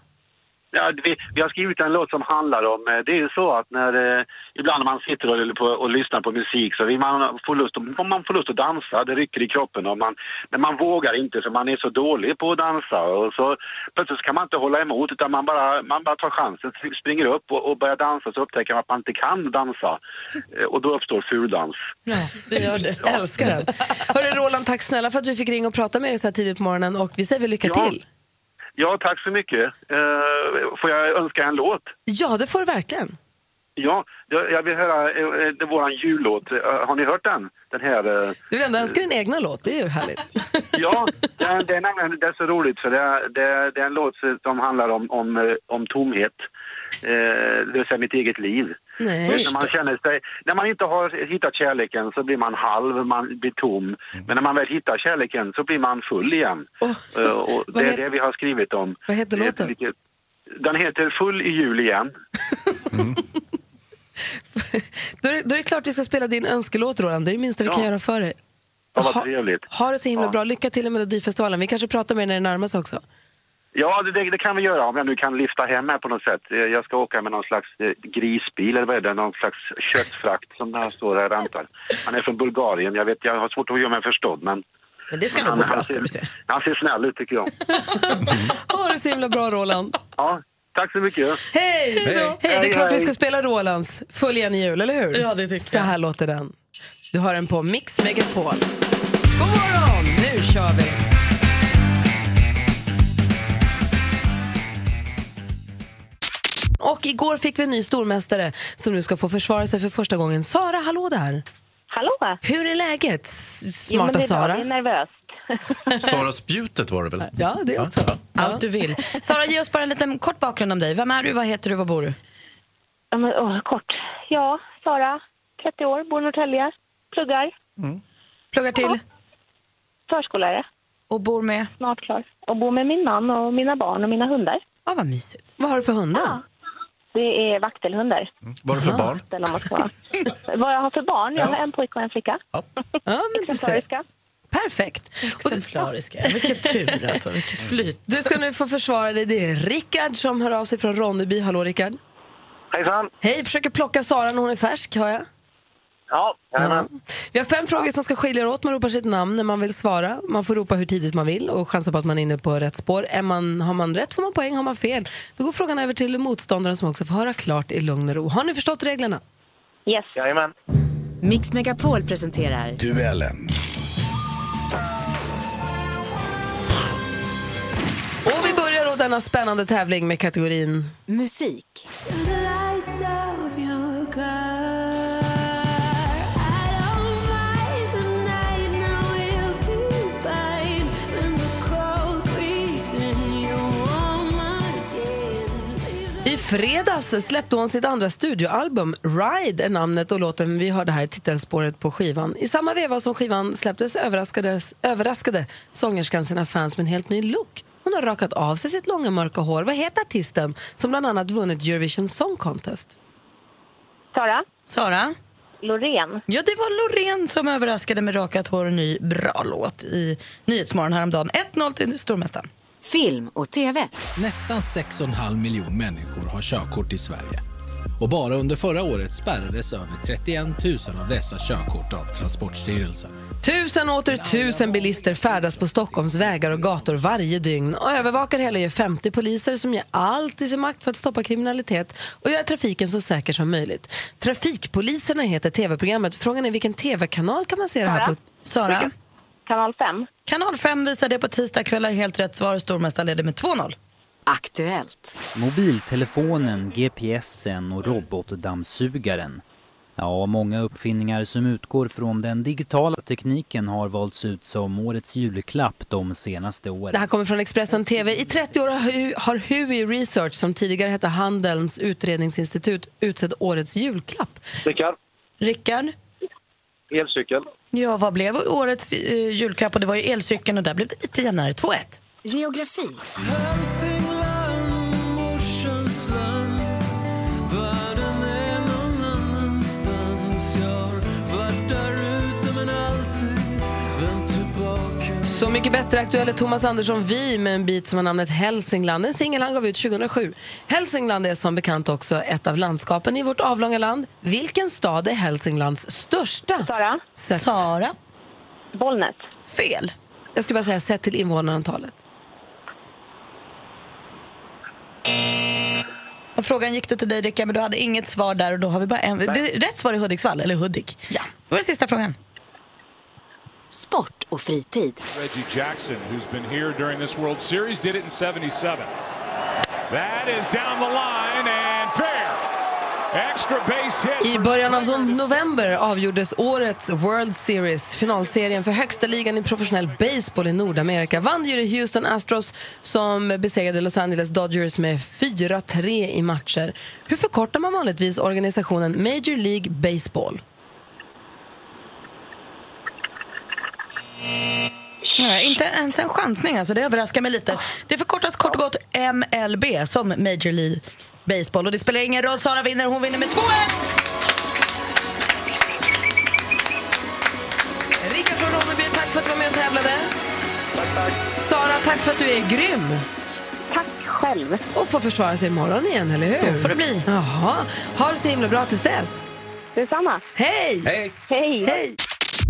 Ja, vi, vi har skrivit en låt som handlar om, eh, det är ju så att när, eh, ibland när man sitter och, på, och lyssnar på musik så vill man få lust, man får lust att dansa, det rycker i kroppen och man, men man vågar inte för man är så dålig på att dansa och så plötsligt kan man inte hålla emot utan man bara, man bara tar chansen, springer upp och, och börjar dansa så upptäcker man att man inte kan dansa Eh, och då uppstår fuldans. Ja, det gör det. Jag älskar den. Hörru Roland, tack snälla för att vi fick ringa och prata med dig så här tidigt på morgonen och vi säger väl lycka Ja. till. Ja, tack så mycket. Eh, får jag önska en låt? Ja, det får du verkligen. Ja, jag vill höra eh, är våran jullåt. Eh, Har ni hört den? Den här... eh, Du vill ändå önska din egna låt, det är ju härligt. Ja, det är, det är det är så roligt för det är, det är, en låt som handlar om, om, eh, om tomhet. Eh, det vill säga mitt eget liv. Nej. När man, känner sig, när man inte har hittat kärleken så blir man halv, man blir tom. Men när man väl hittar kärleken så blir man full igen. Eh, och det är det vi har skrivit om. vad heter låten? Den heter Full i jul igen. Då är, då är det klart vi ska spela din önskelåt Roland, det är det minsta vi Ja. kan göra för dig. Ja, vad Ha- trevligt. Ha det så himla Ja. bra, lycka till i Melodifestivalen. Vi kanske pratar med dig när det närmar sig också. Ja, det, det, kan vi göra om jag nu kan lyfta hem här på något sätt. Eh, Jag ska åka med någon slags eh, grisbil eller vad är det? Någon slags köttfrakt som där står här och väntar. Han är från Bulgarien. Jag vet, jag har svårt att göra mig förstådd men... Men det ska nog han, gå bra ska ser- du se. Han ser snäll ut tycker jag. Ha det så himla bra Roland. Ja, tack så mycket. Hej! Hej! Det är Hej, klart vi hej. ska spela Rolands i jul, eller hur? Ja, det tycker Så jag. här låter den. Du hör den på Mix Megapol. God morgon! Nu kör vi! Och igår fick vi en ny stormästare som nu ska få försvara sig för första gången. Sara, hallå där! Hallå? Hur är läget, s- Jo, smarta det är. Sara? Det är nervöst. Sara Spjutet var det väl? Ja, det också. Allt du vill. Sara, ge oss bara en liten kort bakgrund om dig. Vem är du, vad heter du, var bor du? Ja, men, åh, kort. Ja, Sara, 30 år, bor i Norrtälje, pluggar, Pluggar till förskollärare, och bor med? snart klar. Och bor med min man och mina barn och mina hundar. Ja, vad mysigt. Vad har du för hundar? Ja. Det är vaktelhundar. Vad har du för barn? Vad jag har för barn? Jag har en pojke och en flicka. Ja, men du ser. Perfekt. Exemplariska. Vilken tur alltså, vilket flyt. du ska nu få försvara dig. Det är Rickard som hör av sig från Ronneby. Hallå Rickard. Hejsan! Hej, försöker plocka Sara när hon är färsk, hör jag. Ja, jajamän. Vi har fem frågor som ska skilja åt. Man ropar sitt namn när man vill svara. Man får ropa hur tidigt man vill och chansa på att man är inne på rätt spår. Är man, har man rätt får man poäng, har man fel då går frågan över till motståndaren som också får höra klart i lugn och ro. Har ni förstått reglerna? Yes. Jajamän. Mix Megapol presenterar Duellen. Och vi börjar då denna spännande tävling med kategorin musik. I fredags släppte hon sitt andra studioalbum. Ride är namnet och låten vi hörde här i titelspåret på skivan. I samma veva som skivan släpptes överraskade, överraskade sångerskan sina fans med en helt ny look. Hon har rakat av sig sitt långa mörka hår. Vad heter artisten som bland annat vunnit Eurovision Song Contest? Sara, Sara? Loreen. Ja, det var Loreen som överraskade med rakat hår och ny bra låt i Nyhetsmorgon häromdagen. 1-0 till stormästaren. Film och TV. Nästan 6,5 miljon människor har körkort i Sverige. Och bara under förra året spärrades över 31 000 av dessa körkort av Transportstyrelsen. Tusen och åter tusen bilister färdas på Stockholms vägar och gator varje dygn och övervakar hela gör 50 poliser som gör allt i sin makt för att stoppa kriminalitet och göra trafiken så säker som möjligt. Trafikpoliserna heter tv-programmet. Frågan är vilken tv-kanal kan man se det här på? Sara? Kanal 5. Kanal 5 visar det på tisdagskvällar. Helt rätt svar. Stormästaren leder med 2-0. Aktuellt. Mobiltelefonen, GPSen och robotdammsugaren. Ja, många uppfinningar som utgår från den digitala tekniken har valts ut som årets julklapp de senaste åren. Det här kommer från Expressen TV. I 30 år har Hu- har HUI Research, som tidigare hette Handelns utredningsinstitut, utsett årets julklapp. Rickard, Rickard? elcykel. Ja, vad blev årets eh, julklapp? Och det var ju elcykeln och där blev det lite jämnare. 2-1. Geografi. Så mycket bättre aktuell är Thomas Andersson Vi med en bit som har namnet Hälsingland. En singel han gav ut 2007. Hälsingland är som bekant också ett av landskapen i vårt avlånga land. Vilken stad är Hälsinglands största? Sara. Sett. Sara? Bollnäs. Fel. Jag ska bara säga sett till invånarantalet. Och frågan gick då till dig, Rickard, men du hade inget svar där. och då har vi bara en. Det, rätt svar är Hudiksvall, eller Hudik. Ja. Då är det sista frågan. Sport och fritid. Reggie Jackson, who's been here during this World Series, did it in 77. That is down the line and fair. Extra base hit. I början av november avgjordes årets World Series, finalserien för högsta ligan i professionell baseball i Nordamerika. Vann ju det Houston Astros som besegrade Los Angeles Dodgers med 4-3 i matcher. Hur förkortar man vanligtvis organisationen Major League Baseball? Nej, inte ens en chansning, alltså. det överraskar mig lite. Det förkortas kort och gott MLB, som Major League Baseball. Och det spelar ingen roll, Sara vinner, hon vinner med 2-1! Rickard från Ronneby, tack för att du var med och tävlade. Tack, tack. Sara, tack för att du är grym. Tack själv. Och får försvara sig imorgon igen, eller hur? Så får det bli. Jaha. Ha det så himla bra tills dess. Detsamma. Hej! Hej! Hej. Hej!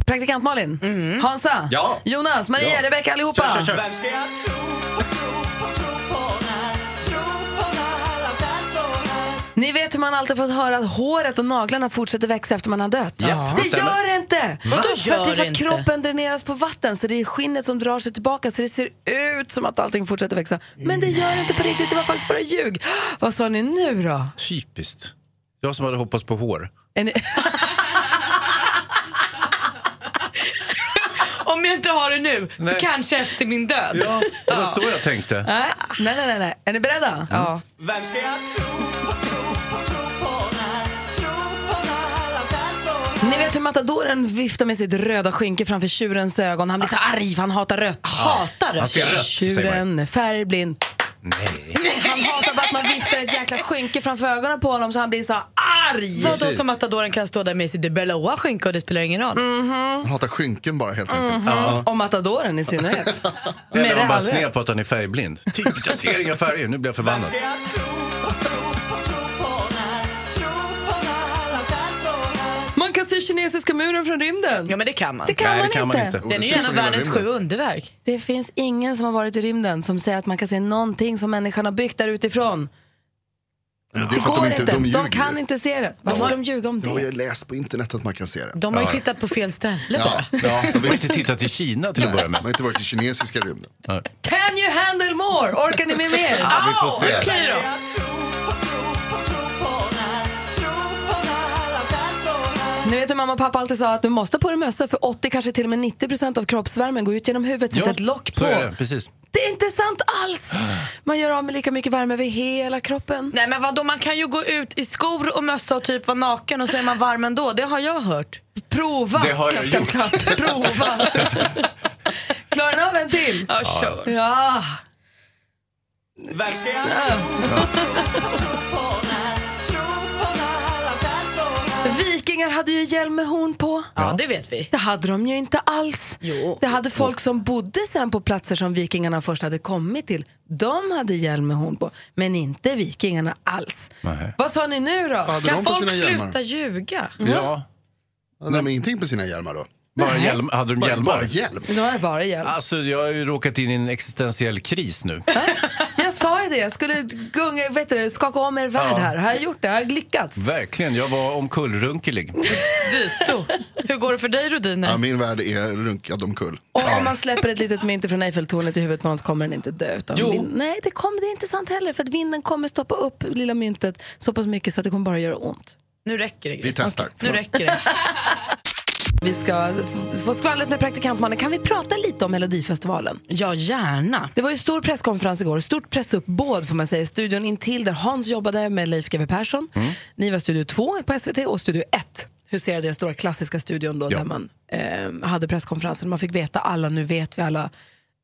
Praktikant Malin, Mm. Hansa, Ja. Jonas, Maria, Ja. Rebecka, allihopa. Kör, kör, kör. Ni vet hur man alltid fått höra att håret och naglarna fortsätter växa efter man har dött? Ja, Det stämmer. gör det inte! Vadå För att det är gör för att inte? kroppen dräneras på vatten så det är skinnet som drar sig tillbaka så det ser ut som att allting fortsätter växa. Men det gör det inte på riktigt, det var faktiskt bara ljug. Vad sa ni nu då? Typiskt. Jag som hade hoppats på hår. Är ni... Om jag inte har det nu, så Nej. kanske efter min död. Ja, det var så jag tänkte. nej, nej, nej, nej. Är ni beredda? Ja. Vem ska jag tro på, tro på, tro på när, tro på när allt är så här? Ni vet hur matadoren viftar med sitt röda skynke framför tjurens ögon. Han blir så arg för han hatar rött. Hatar Han rött. Tjuren är färgblind. Nej. Han hatar att man viftar ett jäkla skynke framför ögonen på honom så han blir så arg. Vadå som matadoren kan stå där med sitt blåa skynke och det spelar ingen roll? Han hatar skynken bara helt enkelt. Mm. Och matadoren i synnerhet. Eller det han bara sned på att han är färgblind. Typiskt, jag ser inga färger. Nu blir jag förbannad. Se kinesiska muren från rymden. Ja men det kan man. Det kan, Nej, man, det kan man inte. inte. Den är ju Det en av världens sju underverk. Det finns ingen som har varit i rymden som säger att man kan se någonting som människan har byggt där utifrån. Men Det att går de, inte, inte. de, De, kan inte se det. Varför ska de ljuga om Jag har det? ju läst på internet att man kan se det. De har ju Ja. tittat på fel ställe Ja, bara. Ja, de har inte tittat i Kina till att börja med. har inte varit i kinesiska rymden. Can you handle more? Orkar ni med mer? Ja, vi får se. Okej då. Ni vet hur mamma och pappa alltid sa att du måste på dig mössa för 80, kanske till och med 90 procent av kroppsvärmen går ut genom huvudet. Sätt ett lock på. så är det. Precis. Det är inte sant alls! Man gör av med lika mycket värme över hela kroppen. Nej men vadå, man kan ju gå ut i skor och mössa och typ vara naken och så är man varm ändå. Det har jag hört. Prova! Det har jag Kapten gjort. Klapp. Prova! Klarar ni av en till? Ja, kör. Ja. Vem ska jag tro på, Vikingar hade ju hjälm med horn på. Ja, det vet vi. Det hade de ju inte alls. Jo. Det hade folk som bodde sen på platser som vikingarna först hade kommit till. De hade hjälm med horn på, men inte vikingarna alls. Nej. Vad sa ni nu då? Hade Kan på folk sina hjälmar? sluta ljuga? Ja. Hade de ingenting på sina hjälmar då? Bara hjälm, hade de Bara, hjälmar? bara hjälm? Nu var det bara hjälm. Alltså, jag har ju råkat in i en existentiell kris nu. Sa ju det, jag skulle gunga, vet du, skaka om er värld Ja. här. Har jag gjort det? Har jag lyckats? Verkligen, jag var omkullrunkelig. Dito. Hur går det för dig Rodine? Ja, min värld är runkad omkull. Och om man släpper ett litet mynt från Eiffeltornet i huvudet på någon så kommer den inte dö. Utan Jo. vind- nej, det, kommer, det är inte sant heller. För att vinden kommer stoppa upp lilla myntet så pass mycket så att det kommer bara göra ont. Nu räcker det. Vi testar. Nu räcker det. Vi ska få skvallret med praktikantmannen. Kan vi prata lite om Melodifestivalen? Ja, gärna. Det var ju stor presskonferens igår, stort pressuppbåd får man säga. Studion intill där Hans jobbade med Leif GW Persson. Ni var Studio 2 på SVT och Studio 1 huserade den stora klassiska studion då, Ja. där man eh, hade presskonferensen. Man fick veta alla, nu vet vi alla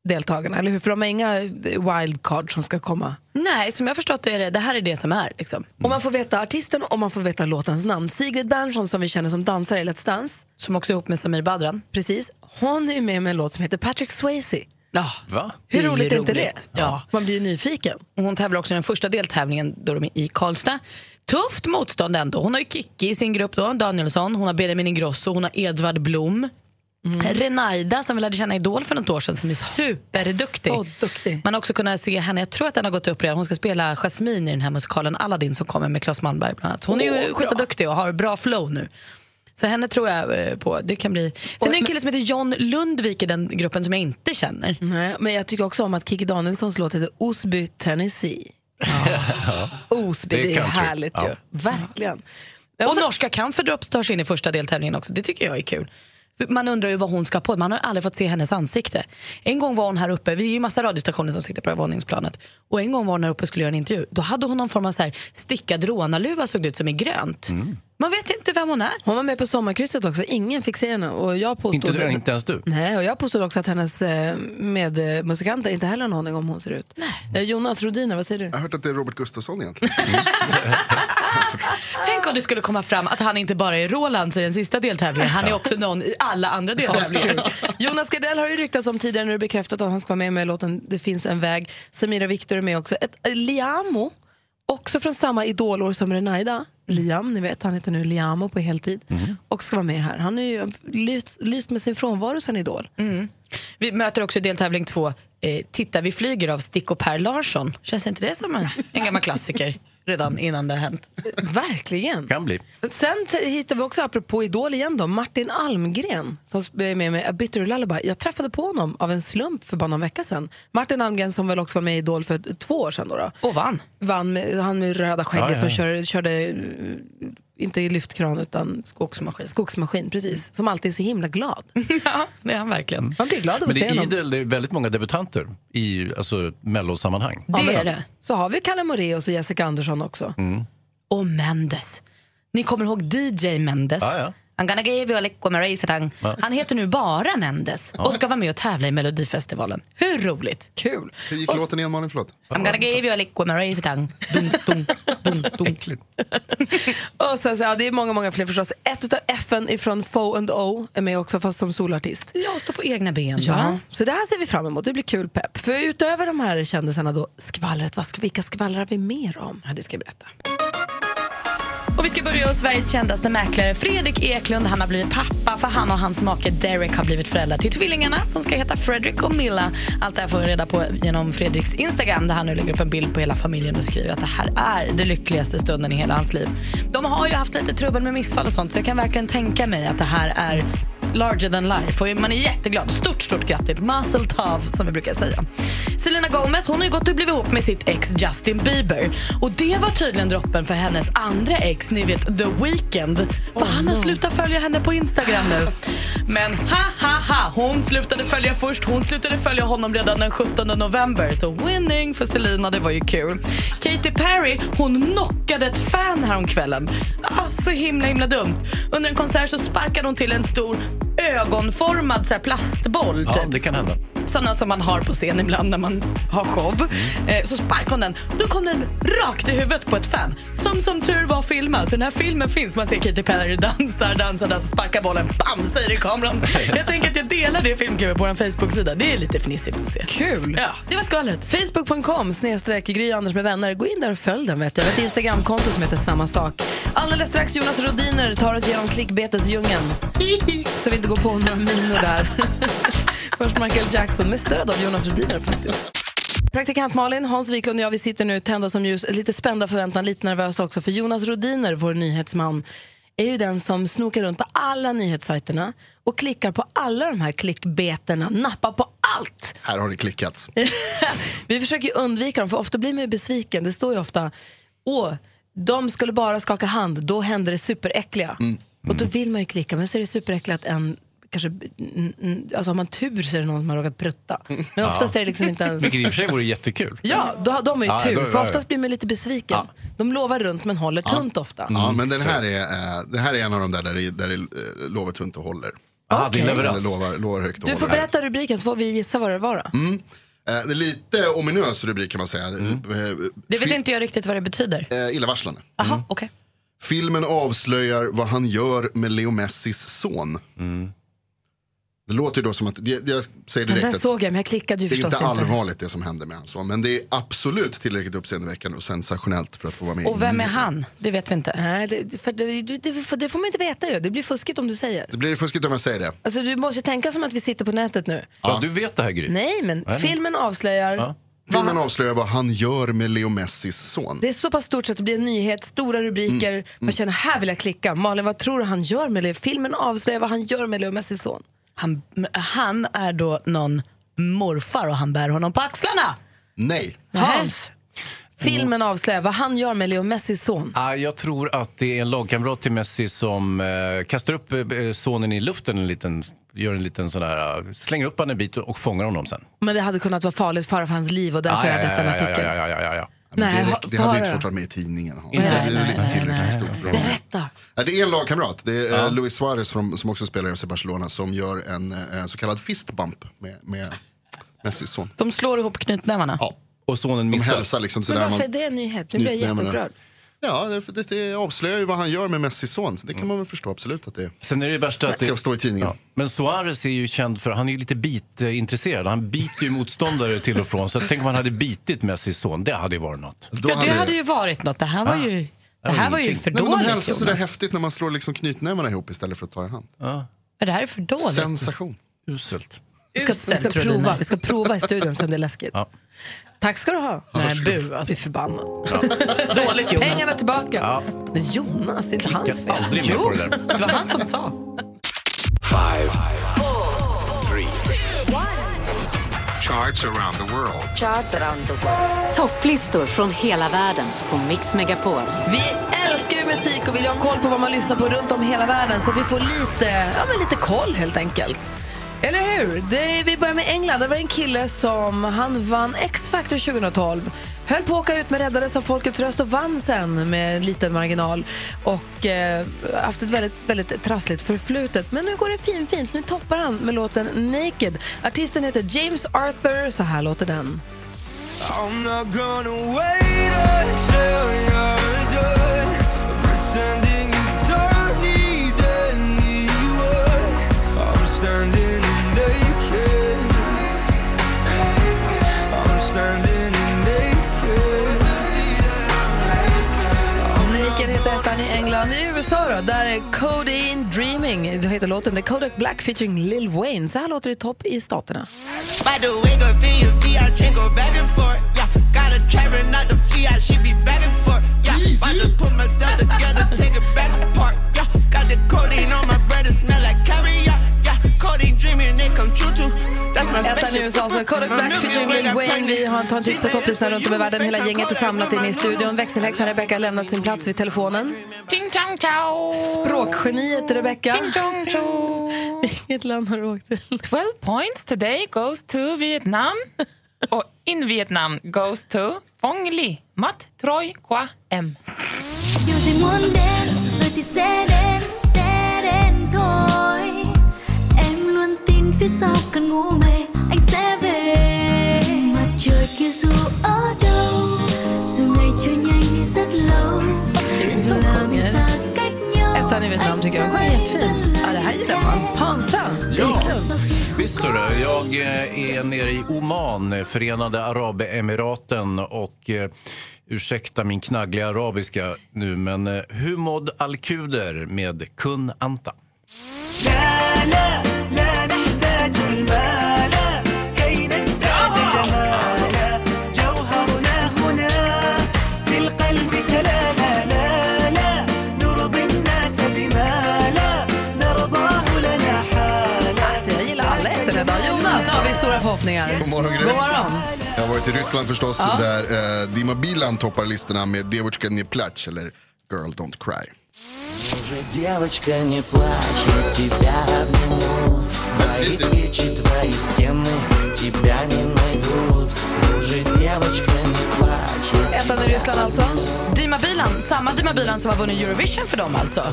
deltagarna, eller hur? För de har inga wildcard som ska komma. Nej, som jag förstått det är det, det här är det som är. Liksom. Och man får veta artisten och man får veta låtens namn. Sigrid Bernson som vi känner som dansare i Let's Dance. Som också är ihop med Samir Badran. Precis. Hon är med med en låt som heter Patrick Swayze. Ja. Va? Hur Det är roligt är inte det? Ja. Man blir ju nyfiken. Och hon tävlar också i den första deltävlingen då de är i Karlstad. Tufft motstånd ändå. Hon har ju Kikki i sin grupp då, Danielsson, hon har Benjamin Ingrosso, hon har Edvard Blom. Renaida som vi lärde känna i Idol för något år sedan som är superduktig. Så duktig. Man har också kunnat se henne, jag tror att den har gått upp redan, hon ska spela Jasmine i den här musikalen Aladdin som kommer med Claes Malmberg bland annat. Hon är ju skitduktig och har bra flow nu. Så henne tror jag eh, på. Det kan bli... Sen är det en kille som heter John Lundvik i den gruppen som jag inte känner. Nej, men jag tycker också om att Kikki Danielssons låt heter Osby, Tennessee. Osby, det, Det är är country. härligt Ja. ju. Verkligen. Och norska Camphor Drops tar sig in i första deltävlingen också. Det tycker jag är kul. Man undrar ju vad hon ska på. Man har aldrig fått se hennes ansikte. En gång var hon här uppe, vi är ju massa radiostationer som sitter på det här våningsplanet. Och en gång var hon här uppe och skulle göra en intervju. Då hade hon någon form av så här stickad rånarluva såg det ut som i grönt. Mm. Man vet inte vem hon är. Hon var med på sommarkrysset också, ingen fick se henne. Och jag påstod Inte, du, inte ens du? Nej, och jag påstod också att hennes eh, medmusikanter inte heller har någon aning om hur hon ser ut. Eh, Jonas Rodiner, vad säger du? Jag har hört att det är Robert Gustafsson egentligen. Tänk om det skulle komma fram att han inte bara är Roland i den sista deltävlingen, han är också någon i alla andra deltävlingar. Jonas Gardell har ju ryktats om tidigare, nu är det bekräftat att han ska vara med med låten Det finns en väg. Samira Viktor är med också. Ett, eh, Liamo, också från samma idolår som Renaida. Liam, ni vet, han heter nu Liamo på heltid. Och ska vara med här. Han har ju lyst, lyst med sin frånvaro sen Idol. Mm. Vi möter också i deltävling två eh, Titta vi flyger av Stick och Per Larsson. Känns inte det som en, en gammal klassiker redan innan det har hänt? Verkligen. Kan bli. Sen hittar vi också, apropå Idol igen då, Martin Almgren som är med med A Bitter Lullaby. Jag träffade på honom av en slump för bara någon vecka sedan. Martin Almgren som väl också var med i Idol för två år sedan. Då, då. Och vann. vann med, han med röda skägget Ja, ja, som ja. kör, körde, eh, inte i lyftkran utan skogsmaskin. skogsmaskin precis. Som alltid är så himla glad. ja, det är han verkligen. Man blir glad av att det se är honom. idel, det är väldigt många debutanter i alltså, mellosammanhang. Ja, men så- Så har vi Kalle Moraeus och Jessica Andersson också. Mm. Och Mendes. Ni kommer ihåg DJ Mendes? Ja, ja. I'm gonna give you a lick my razor tongue. Ja. Han heter nu bara Mendes och ska vara med och tävla i Melodifestivalen. Hur roligt? Kul. Hur gick låten igen Malin? Förlåt. I'm gonna give you a lick my razor tongue. Dun, dun, dun, dun. Och sen, så, ja, det är många, många fler förstås. Ett utav FN ifrån Fo and O är med också fast som solartist. Jag står på egna ben. Ja, va? så det här ser vi fram emot. Det blir kul pepp. För utöver de här kändisarna då, skvallret, vad ska, vilka skvallrar vi mer om? Ja, det ska jag berätta. Och vi ska börja hos Sveriges kändaste mäklare Fredrik Eklund. Han har blivit pappa för han och hans make Derek har blivit föräldrar till tvillingarna som ska heta Fredrik och Milla. Allt det här får vi reda på genom Fredriks Instagram där han nu lägger upp en bild på hela familjen och skriver att det här är den lyckligaste stunden i hela hans liv. De har ju haft lite trubbel med missfall och sånt så jag kan verkligen tänka mig att det här är larger than life och man är jätteglad. Stort, stort grattis. Mazel tov som vi brukar säga. Selena Gomez hon har ju gått och blivit ihop med sitt ex Justin Bieber. Och det var tydligen droppen för hennes andra ex, ni vet The Weeknd. För han har slutat följa henne på Instagram nu. Men ha ha ha, hon slutade följa först. Hon slutade följa honom redan den 17 november. Så winning för Selena, det var ju kul. Katy Perry, hon knockade ett fan häromkvällen. Ah, så himla himla dumt. Under en konsert så sparkade hon till en stor ögonformad så här, plastboll. Ja, Typ det kan hända. Sådana som man har på scen ibland när man har show. Eh, så sparkade hon den. Då kom den rakt i huvudet på ett fan. Som som tur var filmad. Så den här filmen finns. Man ser Katy Perry dansar, dansar, dansar, sparkar bollen. Bam, säger det i kameran. Jag tänker att jag delar det filmklippet på vår Facebook-sida. Det är lite fnissigt att se. Kul! Ja, det var skvallret. Facebook.com snedstreck Gry Anders med vänner. Gå in där och följ den. Vet jag. Ett Instagramkonto som heter samma sak. Alldeles strax Jonas Rodiner tar oss genom klickbetesdjungeln. Så vi inte går på några minor där. Först Michael Jackson med stöd av Jonas Rodiner faktiskt. Praktikant Malin, Hans Wiklund och jag vi sitter nu tända som ljus, lite spända förväntan, lite nervösa också. För Jonas Rodiner, vår nyhetsman, är ju den som snokar runt på alla nyhetssajterna och klickar på alla de här klickbeterna, nappar på allt. Här har det klickats. Vi försöker undvika dem, för ofta blir man ju besviken. Det står ju ofta, åh, de skulle bara skaka hand, då händer det superäckliga. Och då vill man ju klicka, men så är det superäckligt att en Kanske, mm, mm, alltså har man tur så är det någon som har råkat prutta. Men oftast är det liksom inte ens... Vilket i och för sig vore jättekul. Ja, då, de har ju Ja, tur. då- för oftast blir man lite besviken. De lovar runt men håller tunt ofta. Ja, men den här är, eh, det här är en av de där där det, där det eh, lovar tunt och håller. Ah, det Lovar, lovar högt och Du får håller. berätta rubriken så får vi gissa vad det var. Då. Mm. Eh, Det är lite ominös rubrik kan man säga. Mm. Eh, Det vet inte jag riktigt vad det betyder. eh, Illavarslande. Jaha, okej. Filmen avslöjar vad han gör med Leo Messis son. Det låter ju då som att, det- jag säger direkt att såg jag men jag klickade ju det är inte inte. allvarligt det som händer med hans son. Men det är absolut tillräckligt uppseendeväckande och sensationellt för att få vara med. Och vem är han? Det vet vi inte. Nej, det, för det, det, det, det får man inte veta ju. Det blir fuskigt om du säger. Det blir fuskigt om jag säger det. Alltså, du måste ju tänka som att vi sitter på nätet nu. Ja, du vet det här Gry. Nej, men Nej. filmen avslöjar... Ja. Filmen avslöjar vad han gör med Leo Messis son. Det är så pass stort så att det blir en nyhet, stora rubriker. Mm. Man känner här vill jag klicka. Malin, vad tror du han gör med Leo? Filmen avslöjar vad han gör med Leo Messis son. Han, han är då någon morfar och han bär honom på axlarna. Nej. Hans. Filmen avslöjar vad han gör med Leo Messis son. Ah, jag tror att det är en lagkamrat till Messi som eh, kastar upp eh, sonen i luften en liten, gör en liten sån där, eh, slänger upp han en bit och fångar honom sen. Men det hade kunnat vara farligt fara för hans liv och därför Ah, jag detta en artikel. ja, ja, ja, ja, ja. Men Nej, det, det hade inte fått vara med i tidningen. Hans. Nej, det är tillräckligt stort för honom. Berätta. Ja, det är en lagkamrat, det är eh, Luis Suarez från, som också spelar i FC Barcelona som gör en, eh, en så kallad fistbump med, med Messis son. De slår ihop knytnävarna. Ja. Och sonen De missar. hälsar liksom Men sådär. varför man- är det en nyhet? Nu blir jag jätteupprörd. Ja, det, det, det avslöjar ju vad han gör med Messis son. Så det kan man väl förstå absolut att det Sen är det värsta att ska det, stå i tidningen. Ja. Men Suarez är ju känd för, han är ju lite bitintresserad. Han biter ju motståndare till och från. Så tänk om han hade bitit Messis son, det hade ju varit något. Då Ja, det hade ju varit något. Det här var ju, det här var ju för Nej, men de dåligt hälsar sådär Jonas. häftigt när man slår liksom knytnävarna ihop istället för att ta i hand. Ja. Det här är för dåligt. Sensation. Uselt. Vi ska, vi, ska prova, vi ska prova i studion sen det är läskigt. Ja. Tack ska du ha. Nej, bu alltså. Vi är förbannade. Dåligt Jonas. Pengarna tillbaka. Ja. Men Jonas, det är inte hans Klicka fel. aldrig på det där. Det var han som sa. Five, three, charts around the world. Topplistor från hela världen på Mix Megapol. Vi älskar ju musik och vill ha koll på vad man lyssnar på runt om hela världen så vi får lite, ja, men lite koll helt enkelt. Eller hur? Det, vi börjar med England. Det var en kille som han vann X-Factor 2012. Höll på att åka ut men räddades av folkets röst och vann sen med en liten marginal. Och eh, haft ett väldigt, väldigt trassligt förflutet. Men nu går det fin, fint. Nu toppar han med låten Naked. Artisten heter James Arthur. Så här låter den. England. I USA då, där är Codeine Dreaming. Det heter låten. Är Kodak Black featuring Lil Wayne. Så här låter det i topp i staterna. By Ettan i. USA, alltså Kodak Black featuring Lil Wayne. Vi har tagit en titt på topplistan runt om i världen. Hela gänget är samlat inne i studion. Växelhäxan Rebecca har lämnat sin plats vid telefonen. Ting tong ciao! Språkgeniet Rebecca. Ting tong ciao! Vilket land har du åkt till? 12 points today goes to Vietnam. Och in Vietnam goes to Phong Li, Mat Troy Qua M. phía sau cơn ngủ mê anh sẽ về mặt trời kia dù ở đâu dù ngày trôi nhanh hay rất lâu dù là mình xa cách nhau Ettan i Vietnam tycker jag sjöng jättefint. Ja, det här gillar man. Pansam. Ja. Visst så. Jag eh, är nere i Oman, Förenade Arabemiraten och eh, ursäkta min knaggliga arabiska nu men eh, Humod Alkuder med Kun Anta. Yeah, yeah. Jag har varit i Ryssland förstås, Ja. där eh, Dima Bilan toppar listorna med Devotjka не плачь eller Girl Don't Cry. Девочка, не плачь, я тебя обниму Мои печи, твои стены тебя не найдут Уже девочка, не плачь Ettan i Ryssland alltså. Dima Bilan, samma Dima Bilan som har vunnit Eurovision för dem alltså.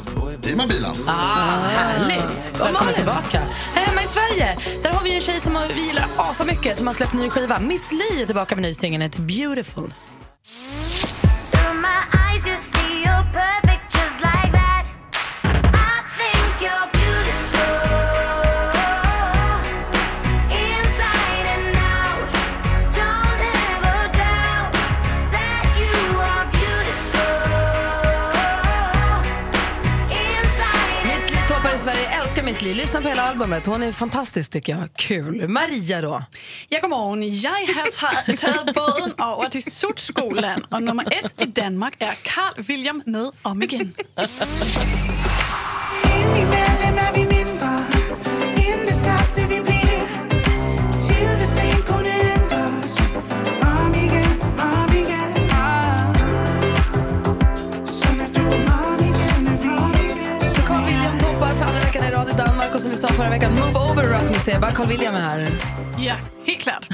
Dima Bilan. Ah, härligt. Välkommen tillbaka. Här hemma i Sverige, där har vi en tjej som vi gillar asa mycket som har släppt ny skiva. Miss Li är tillbaka med ny singel, Beautiful. Miss Li. Lyssna på hela albumet. Hon är fantastisk tycker jag. Kul. Maria då? Ja, godmorgen. Jeg har ta- taget båden over til Sutskolan, og nummer et i Danmark er Carl William med om igen. William är här. Ja, helt klart.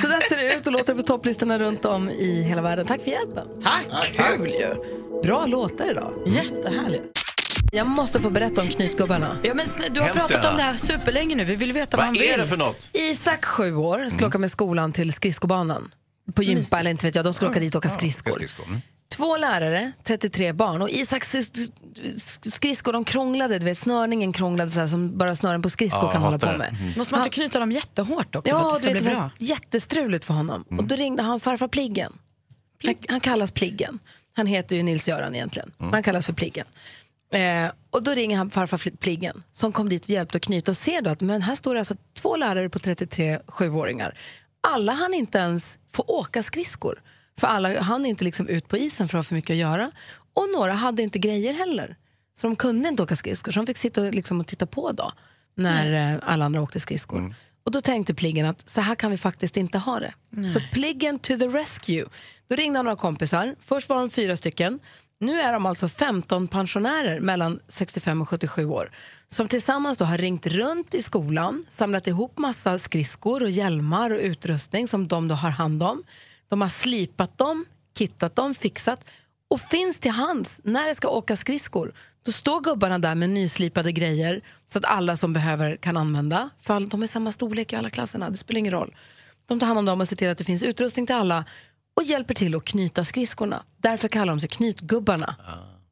Så där ser det ut och låter på topplistorna runt om i hela världen. Tack för hjälpen. Tack. Kul ju. Bra låtar idag. Jättehärligt. Jag måste få berätta om knytgubbarna. Ja, men du har Hemskt pratat gärna. om det här superlänge nu. Vi vill veta vad, han vill. Isak, sju år, skulle åka med skolan till skridskobanan. På gympa eller inte vet jag. De skulle åka dit och åka skridskor. Två lärare, 33 barn och Isaks skridskor de krånglade, du vet snörningen krånglade så här som bara snören på skridskor kan hålla på med. Måste man inte knyta dem jättehårt också för Ja, att det ska du vet, bli det bra? var jättestruligt för honom. Och då ringde han farfar Pliggen. Han, han kallas Pliggen. Han heter ju Nils-Göran egentligen. Mm. Han kallas för Pliggen. Eh, och då ringer han farfar Pliggen som kom dit och hjälpte att knyta och ser då att men här står det alltså två lärare på 33 sjuåringar. Alla han inte ens få åka skridskor. För alla han inte liksom ut på isen för att ha för mycket att göra. Och några hade inte grejer heller. Så de kunde inte åka skridskor. Så de fick sitta och, liksom och titta på då. När eh, alla andra åkte skridskor. Och då tänkte Pliggen att så här kan vi faktiskt inte ha det. Så Pliggen to the rescue. Då ringde han några kompisar. Först var de fyra stycken. Nu är de alltså 15 pensionärer mellan 65 och 77 år som tillsammans då har ringt runt i skolan, samlat ihop massa skridskor och hjälmar och utrustning som de då har hand om. De har slipat dem, kittat dem, fixat och finns till hands när det ska åka skridskor. Då står gubbarna där med nyslipade grejer så att alla som behöver kan använda. För de är samma storlek i alla klasserna, det spelar ingen roll. De tar hand om dem och ser till att det finns utrustning till alla och hjälper till att knyta skridskorna. Därför kallar de sig knytgubbarna.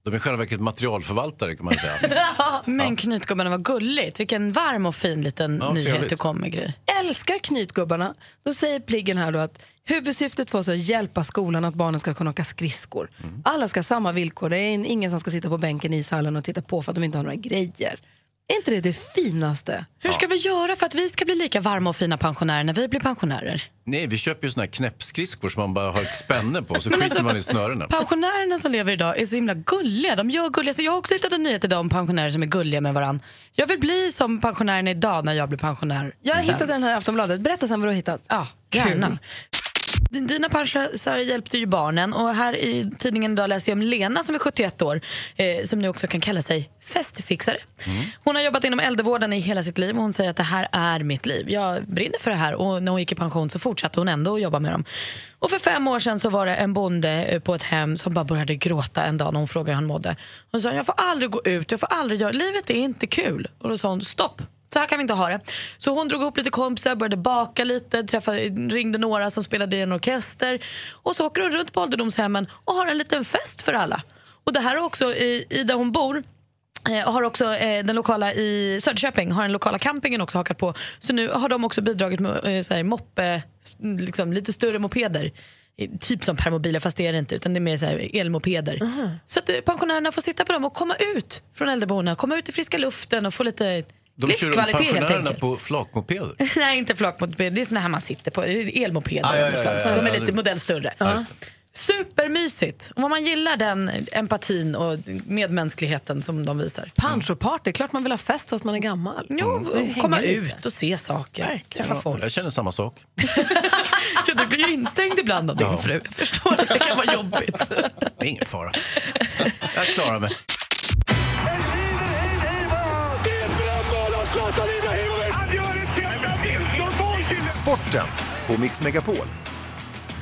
De är själva verket materialförvaltare kan man säga. Men knytgubbarna var gulligt. Vilken varm och fin liten Ja, nyhet du kom med, Gry. älskar knytgubbarna. Då säger Pliggen här då att huvudsyftet för oss är att hjälpa skolan att barnen ska kunna åka skridskor. Alla ska ha samma villkor. Det är ingen som ska sitta på bänken i ishallen och titta på för att de inte har några grejer. Är inte det det finaste? Hur ska vi göra för att vi ska bli lika varma och fina pensionärer när vi blir pensionärer? Nej, vi köper ju såna här knäppskridskor som man bara har ett spänne på så skiter alltså, man i snörena. Pensionärerna som lever idag är så himla gulliga. De gör gulliga. Så jag har också hittat en nyhet idag om pensionärer som är gulliga med varandra. Jag vill bli som pensionärerna idag när jag blir pensionär. Jag har sen. hittat den här i Aftonbladet. Berätta sen vad du har hittat. Ja, gärna. Din- Dina pensionärer hjälpte ju barnen och här i tidningen idag läser jag om Lena som är 71 år eh, som nu också kan kalla sig festfixare. Hon har jobbat inom äldrevården i hela sitt liv och hon säger att det här är mitt liv. Jag brinner för det här och när hon gick i pension så fortsatte hon ändå att jobba med dem. Och för fem år sedan så var det en bonde eh, på ett hem som bara började gråta en dag när hon frågade hur han mådde. Hon sa jag får aldrig gå ut, jag får aldrig göra, livet är inte kul. Och då sa hon stopp. Så här kan vi inte ha det. Så hon drog ihop lite kompisar, började baka lite, träffade, ringde några som spelade i en orkester. Och så åker hon runt på ålderdomshemmen och har en liten fest för alla. Och det här är också i, i där hon bor. Eh, har också eh, den lokala i Söderköping har den lokala campingen också hakat på. Så nu har de också bidragit med eh, så här, moppe, liksom, lite större mopeder. Eh, Typ som permobiler fast det är det inte utan det är mer så här, elmopeder. Så att eh, pensionärerna får sitta på dem och komma ut från äldreboendena, komma ut i friska luften och få lite De kör livskvalitet helt pensionärerna enkelt. på flakmopeder. Nej, inte flakmoped. Det är såna här man sitter på. Elmopeder Ah, ja, ja, ja, ja, De är lite modell större. Supermysigt. Och om man gillar den empatin och medmänskligheten som de visar. Panchoparty, klart man vill ha fest fast man är gammal. Jo, Mm. komma ut och se saker. Träffa Ja, folk. Jag känner samma sak. Ja, du blir ju instängd ibland av din Ja. fru. Jag förstår att det kan vara jobbigt. Det är ingen fara. Jag klarar mig. Sporten på Mix Megapol.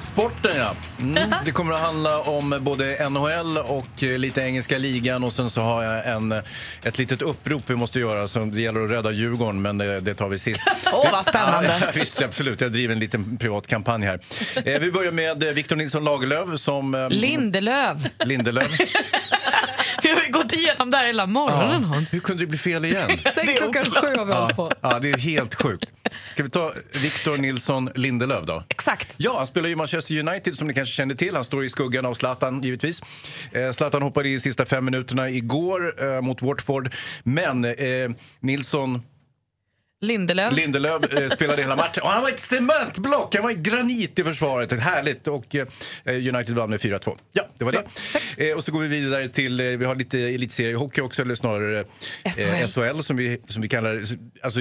Sporten ja. Mm. Det kommer att handla om både NHL och eh, lite engelska ligan och sen så har jag en, eh, ett litet upprop vi måste göra. Så det gäller att rädda Djurgården men det, det tar vi sist. Åh, vad spännande. Ja, visst, absolut. Jag driver en liten privat kampanj här. Eh, vi börjar med Victor Nilsson Lagerlöf som... Eh, Lindelöf. Lindelöf. Vi har ju gått igenom det här hela morgonen, Hans. Hur kunde det bli fel igen? Sen klockan sju har vi hållit på. Ja, det är helt sjukt. Ska vi ta Victor Nilsson Lindelöf då? Exakt. Ja, han spelar ju Manchester United som ni kanske känner till. Han står i skuggan av Zlatan givetvis. Eh, Zlatan hoppade i sista fem minuterna igår eh, mot Watford. Men eh, Nilsson Lindelöf. Lindelöf eh, spelade hela matchen. Och han var ett cementblock, han var ett granit i försvaret. Härligt. Och eh, United vann med 4-2. Ja, det var det. Eh, och så går vi vidare till, eh, vi har lite elitseriehockey också, eller snarare eh, SHL. SHL som vi, som vi kallar. Alltså,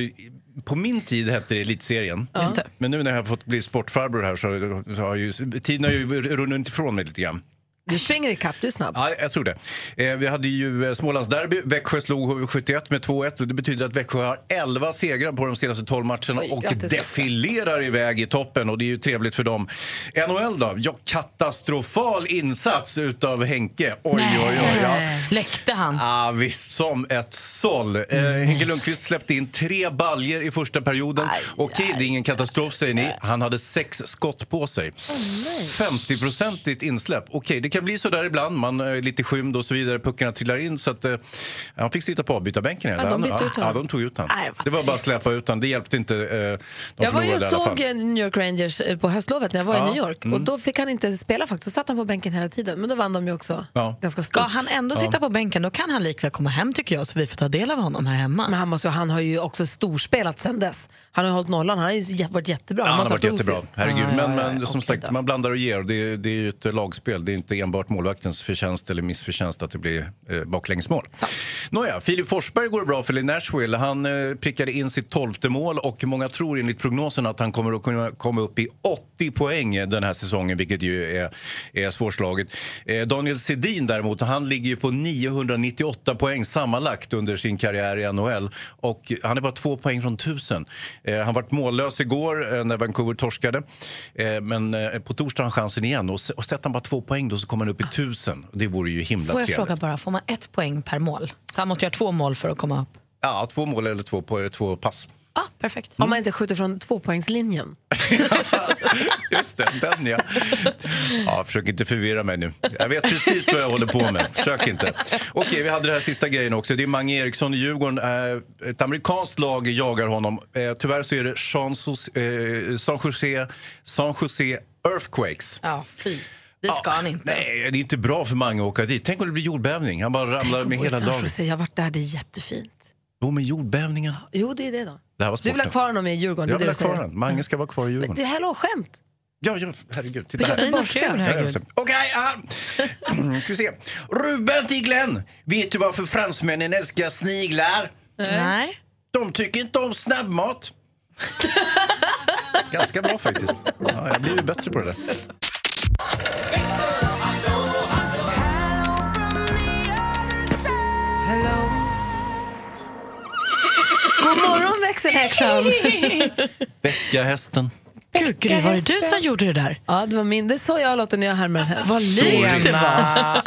på min tid hette det elitserien. Det. Men nu när jag har fått bli sportfarbror här så, så har ju, tiden har ju runnit ifrån mig lite grann. Du springer ikapp, du är snabb. Ja, jag tror det. Eh, vi hade ju eh, Smålandsderby. Växjö slog HV71 med 2-1. Det betyder att Växjö har 11 segrar på de senaste 12 matcherna Oj, och grattis, defilerar iväg i toppen. Och det är ju trevligt för dem. NHL då? Ja, katastrofal insats utav Henke. Oj, oj, oj. Ja. Läckte han? Ja, visst, som ett såll. Eh, Henke Lundqvist släppte in tre baljer i första perioden. Okej, det är ingen katastrof säger ni. Han hade sex skott på sig. 50-procentigt insläpp. Okej, det kan bli så där ibland. Man är lite skymd och så vidare. Puckarna trillar in. Så att, eh, han fick sitta på avbytarbänken Ja, de tiden. bytte ut ja, de tog ut honom. Nej, Det var bara att släppa ut honom. Det hjälpte inte. Eh, de Jag var ju och såg New York Rangers eh, på höstlovet när jag var Ja, i New York. mm. Och Då fick han inte spela faktiskt. Då satt han på bänken hela tiden. Men då vann de ju också Ja. ganska Ska han ändå sitta på bänken då kan han likväl komma hem tycker jag så vi får ta del av honom här hemma. Men han, måste, han har ju också storspelat sen dess. Han har ju hållit nollan. Han har ju varit jättebra. Ja, han har varit jättebra. Herregud. Ja, ja, men ja, men ja. som sagt, då. man blandar och ger. Det, är- det är ju ett lagspel. Det är inte enbart målvaktens förtjänst eller missförtjänst att det blir eh, baklängesmål. Nåja, Filip Forsberg går bra för i Nashville. Han eh, prickade in sitt tolfte mål och många tror enligt prognosen att han kommer att kunna komma upp i 80 poäng den här säsongen, vilket ju är, är svårslaget. Eh, Daniel Sedin däremot, han ligger ju på 998 poäng sammanlagt under sin karriär i NHL och han är bara två poäng från tusen. Eh, han vart mållös igår eh, när Vancouver torskade, eh, men eh, på torsdag har han chansen igen och, och sätter han bara två poäng då så kommer han upp i tusen. Det vore ju himla Får jag trevligt. fråga bara, får man ett poäng per mål? Så han måste göra två mål för att komma upp. Ja, två mål eller två, på, två pass. Ah, perfekt. Om man inte skjuter från tvåpoängslinjen. Just det, den ja. ja. Försök inte förvirra mig nu. Jag vet precis vad jag håller på med. Försök inte. Okej, vi hade den här sista grejen också. Det är Mange Eriksson i Djurgården. Eh, Ett amerikanskt lag jagar honom. Eh, Tyvärr så är det San Jose, eh, San Jose, San Jose Earthquakes. Ja, fy. Dit ska han inte. Nej, det är inte bra för Mange att åka dit. Tänk om det blir jordbävning. Han bara ramlar med hela dagen. Jose. Jag har varit där, det är jättefint. Jo, men jordbävningen. Jo, det är det då. Det här var Du vill ha kvar honom i Djurgården? Jag är vill ha kvar honom. Mange ska vara kvar i Djurgården. Det är hallå, skämt. Ja, ja, herregud. Titta här. Okej, ah. ska vi se. Ruben till Glenn. Vet du varför fransmännen älskar sniglar? Nej. De tycker inte om snabbmat. Ganska bra faktiskt. Ja, jag blir ju bättre på det där. God morgon växelhäxan! Väcka hästen. Gud, Gry, var det du som gjorde det där? Ja, det var min. Det är så jag låter när jag härmar en häst. Vad likt det var.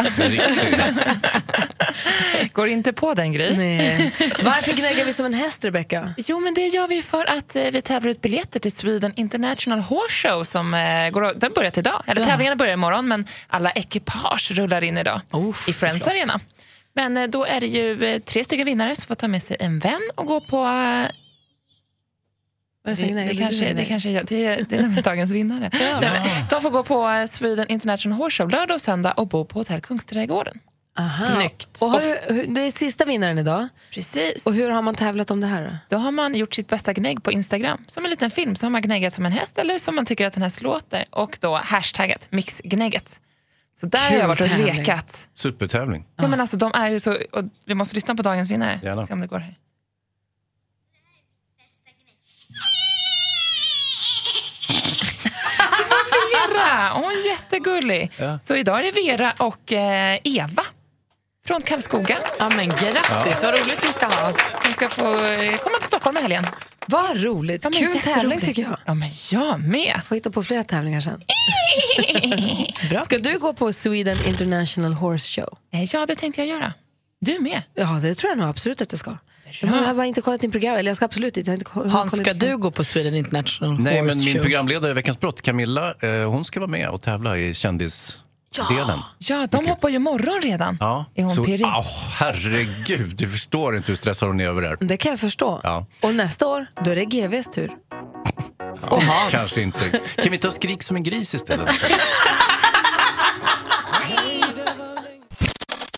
Går inte på den Gry. Nej. Varför gnäggar vi som en häst, Rebecca? Jo, men det gör vi för att eh, vi tävlar ut biljetter till Sweden International Horse Show som eh, går, den börjat idag. Eller Ja. tävlingarna börjar imorgon, men alla ekipage rullar in idag i Friends. Arena. Men eh, då är det ju tre stycken vinnare som får ta med sig en vän och gå på... Det, kanske, det, kanske, är- det, är- det är nämligen dagens vinnare. Så de får gå på Sweden International Horse Show lördag och söndag och bo på hotell Kungsträdgården. Aha. Snyggt. Och hur, det är sista vinnaren idag. Precis. Och hur har man tävlat om det här? Då har man gjort sitt bästa gnägg på Instagram. Som en liten film. Så har man gnäggat som en häst eller som man tycker att en häst låter. Och då hashtaggat mixgnägget. Så där har Kul jag varit och tävling. lekat. Supertävling. Ja, men alltså, de är ju så, och vi måste lyssna på dagens vinnare. Gärna. Se om det går här. Vera! Hon är jättegullig. Ja. Så idag är det Vera och eh, Eva från Karlskoga. Ja, men grattis, Ja. vad roligt vi ska ha. Som ska få eh, komma till Stockholm i helgen. Vad roligt. Ja, men Kul jätteroligt. tävling tycker jag. Ja, men jag med. Får hitta på flera tävlingar sen. Ska du gå på Sweden International Horse Show? Eh, Ja, det tänkte jag göra. Du med. Ja, det tror jag nog absolut att det ska. Jag har inte kollat in program. Eller jag ska absolut inte. Jag har inte ko- Hans, kollat ska du gå på Sweden International Nej, Horse men min Show? programledare i Veckans brott, Camilla, eh, hon ska vara med och tävla i kändisdelen. Ja, de hoppar ju imorgon redan. Ja, Är hon så, pirrig? Åh, herregud, du förstår inte hur stressad hon är över det här. Det kan jag förstå. Ja. Och nästa år, då är det GVs tur. Ja, Kanske inte. Kan vi ha skrik som en gris istället?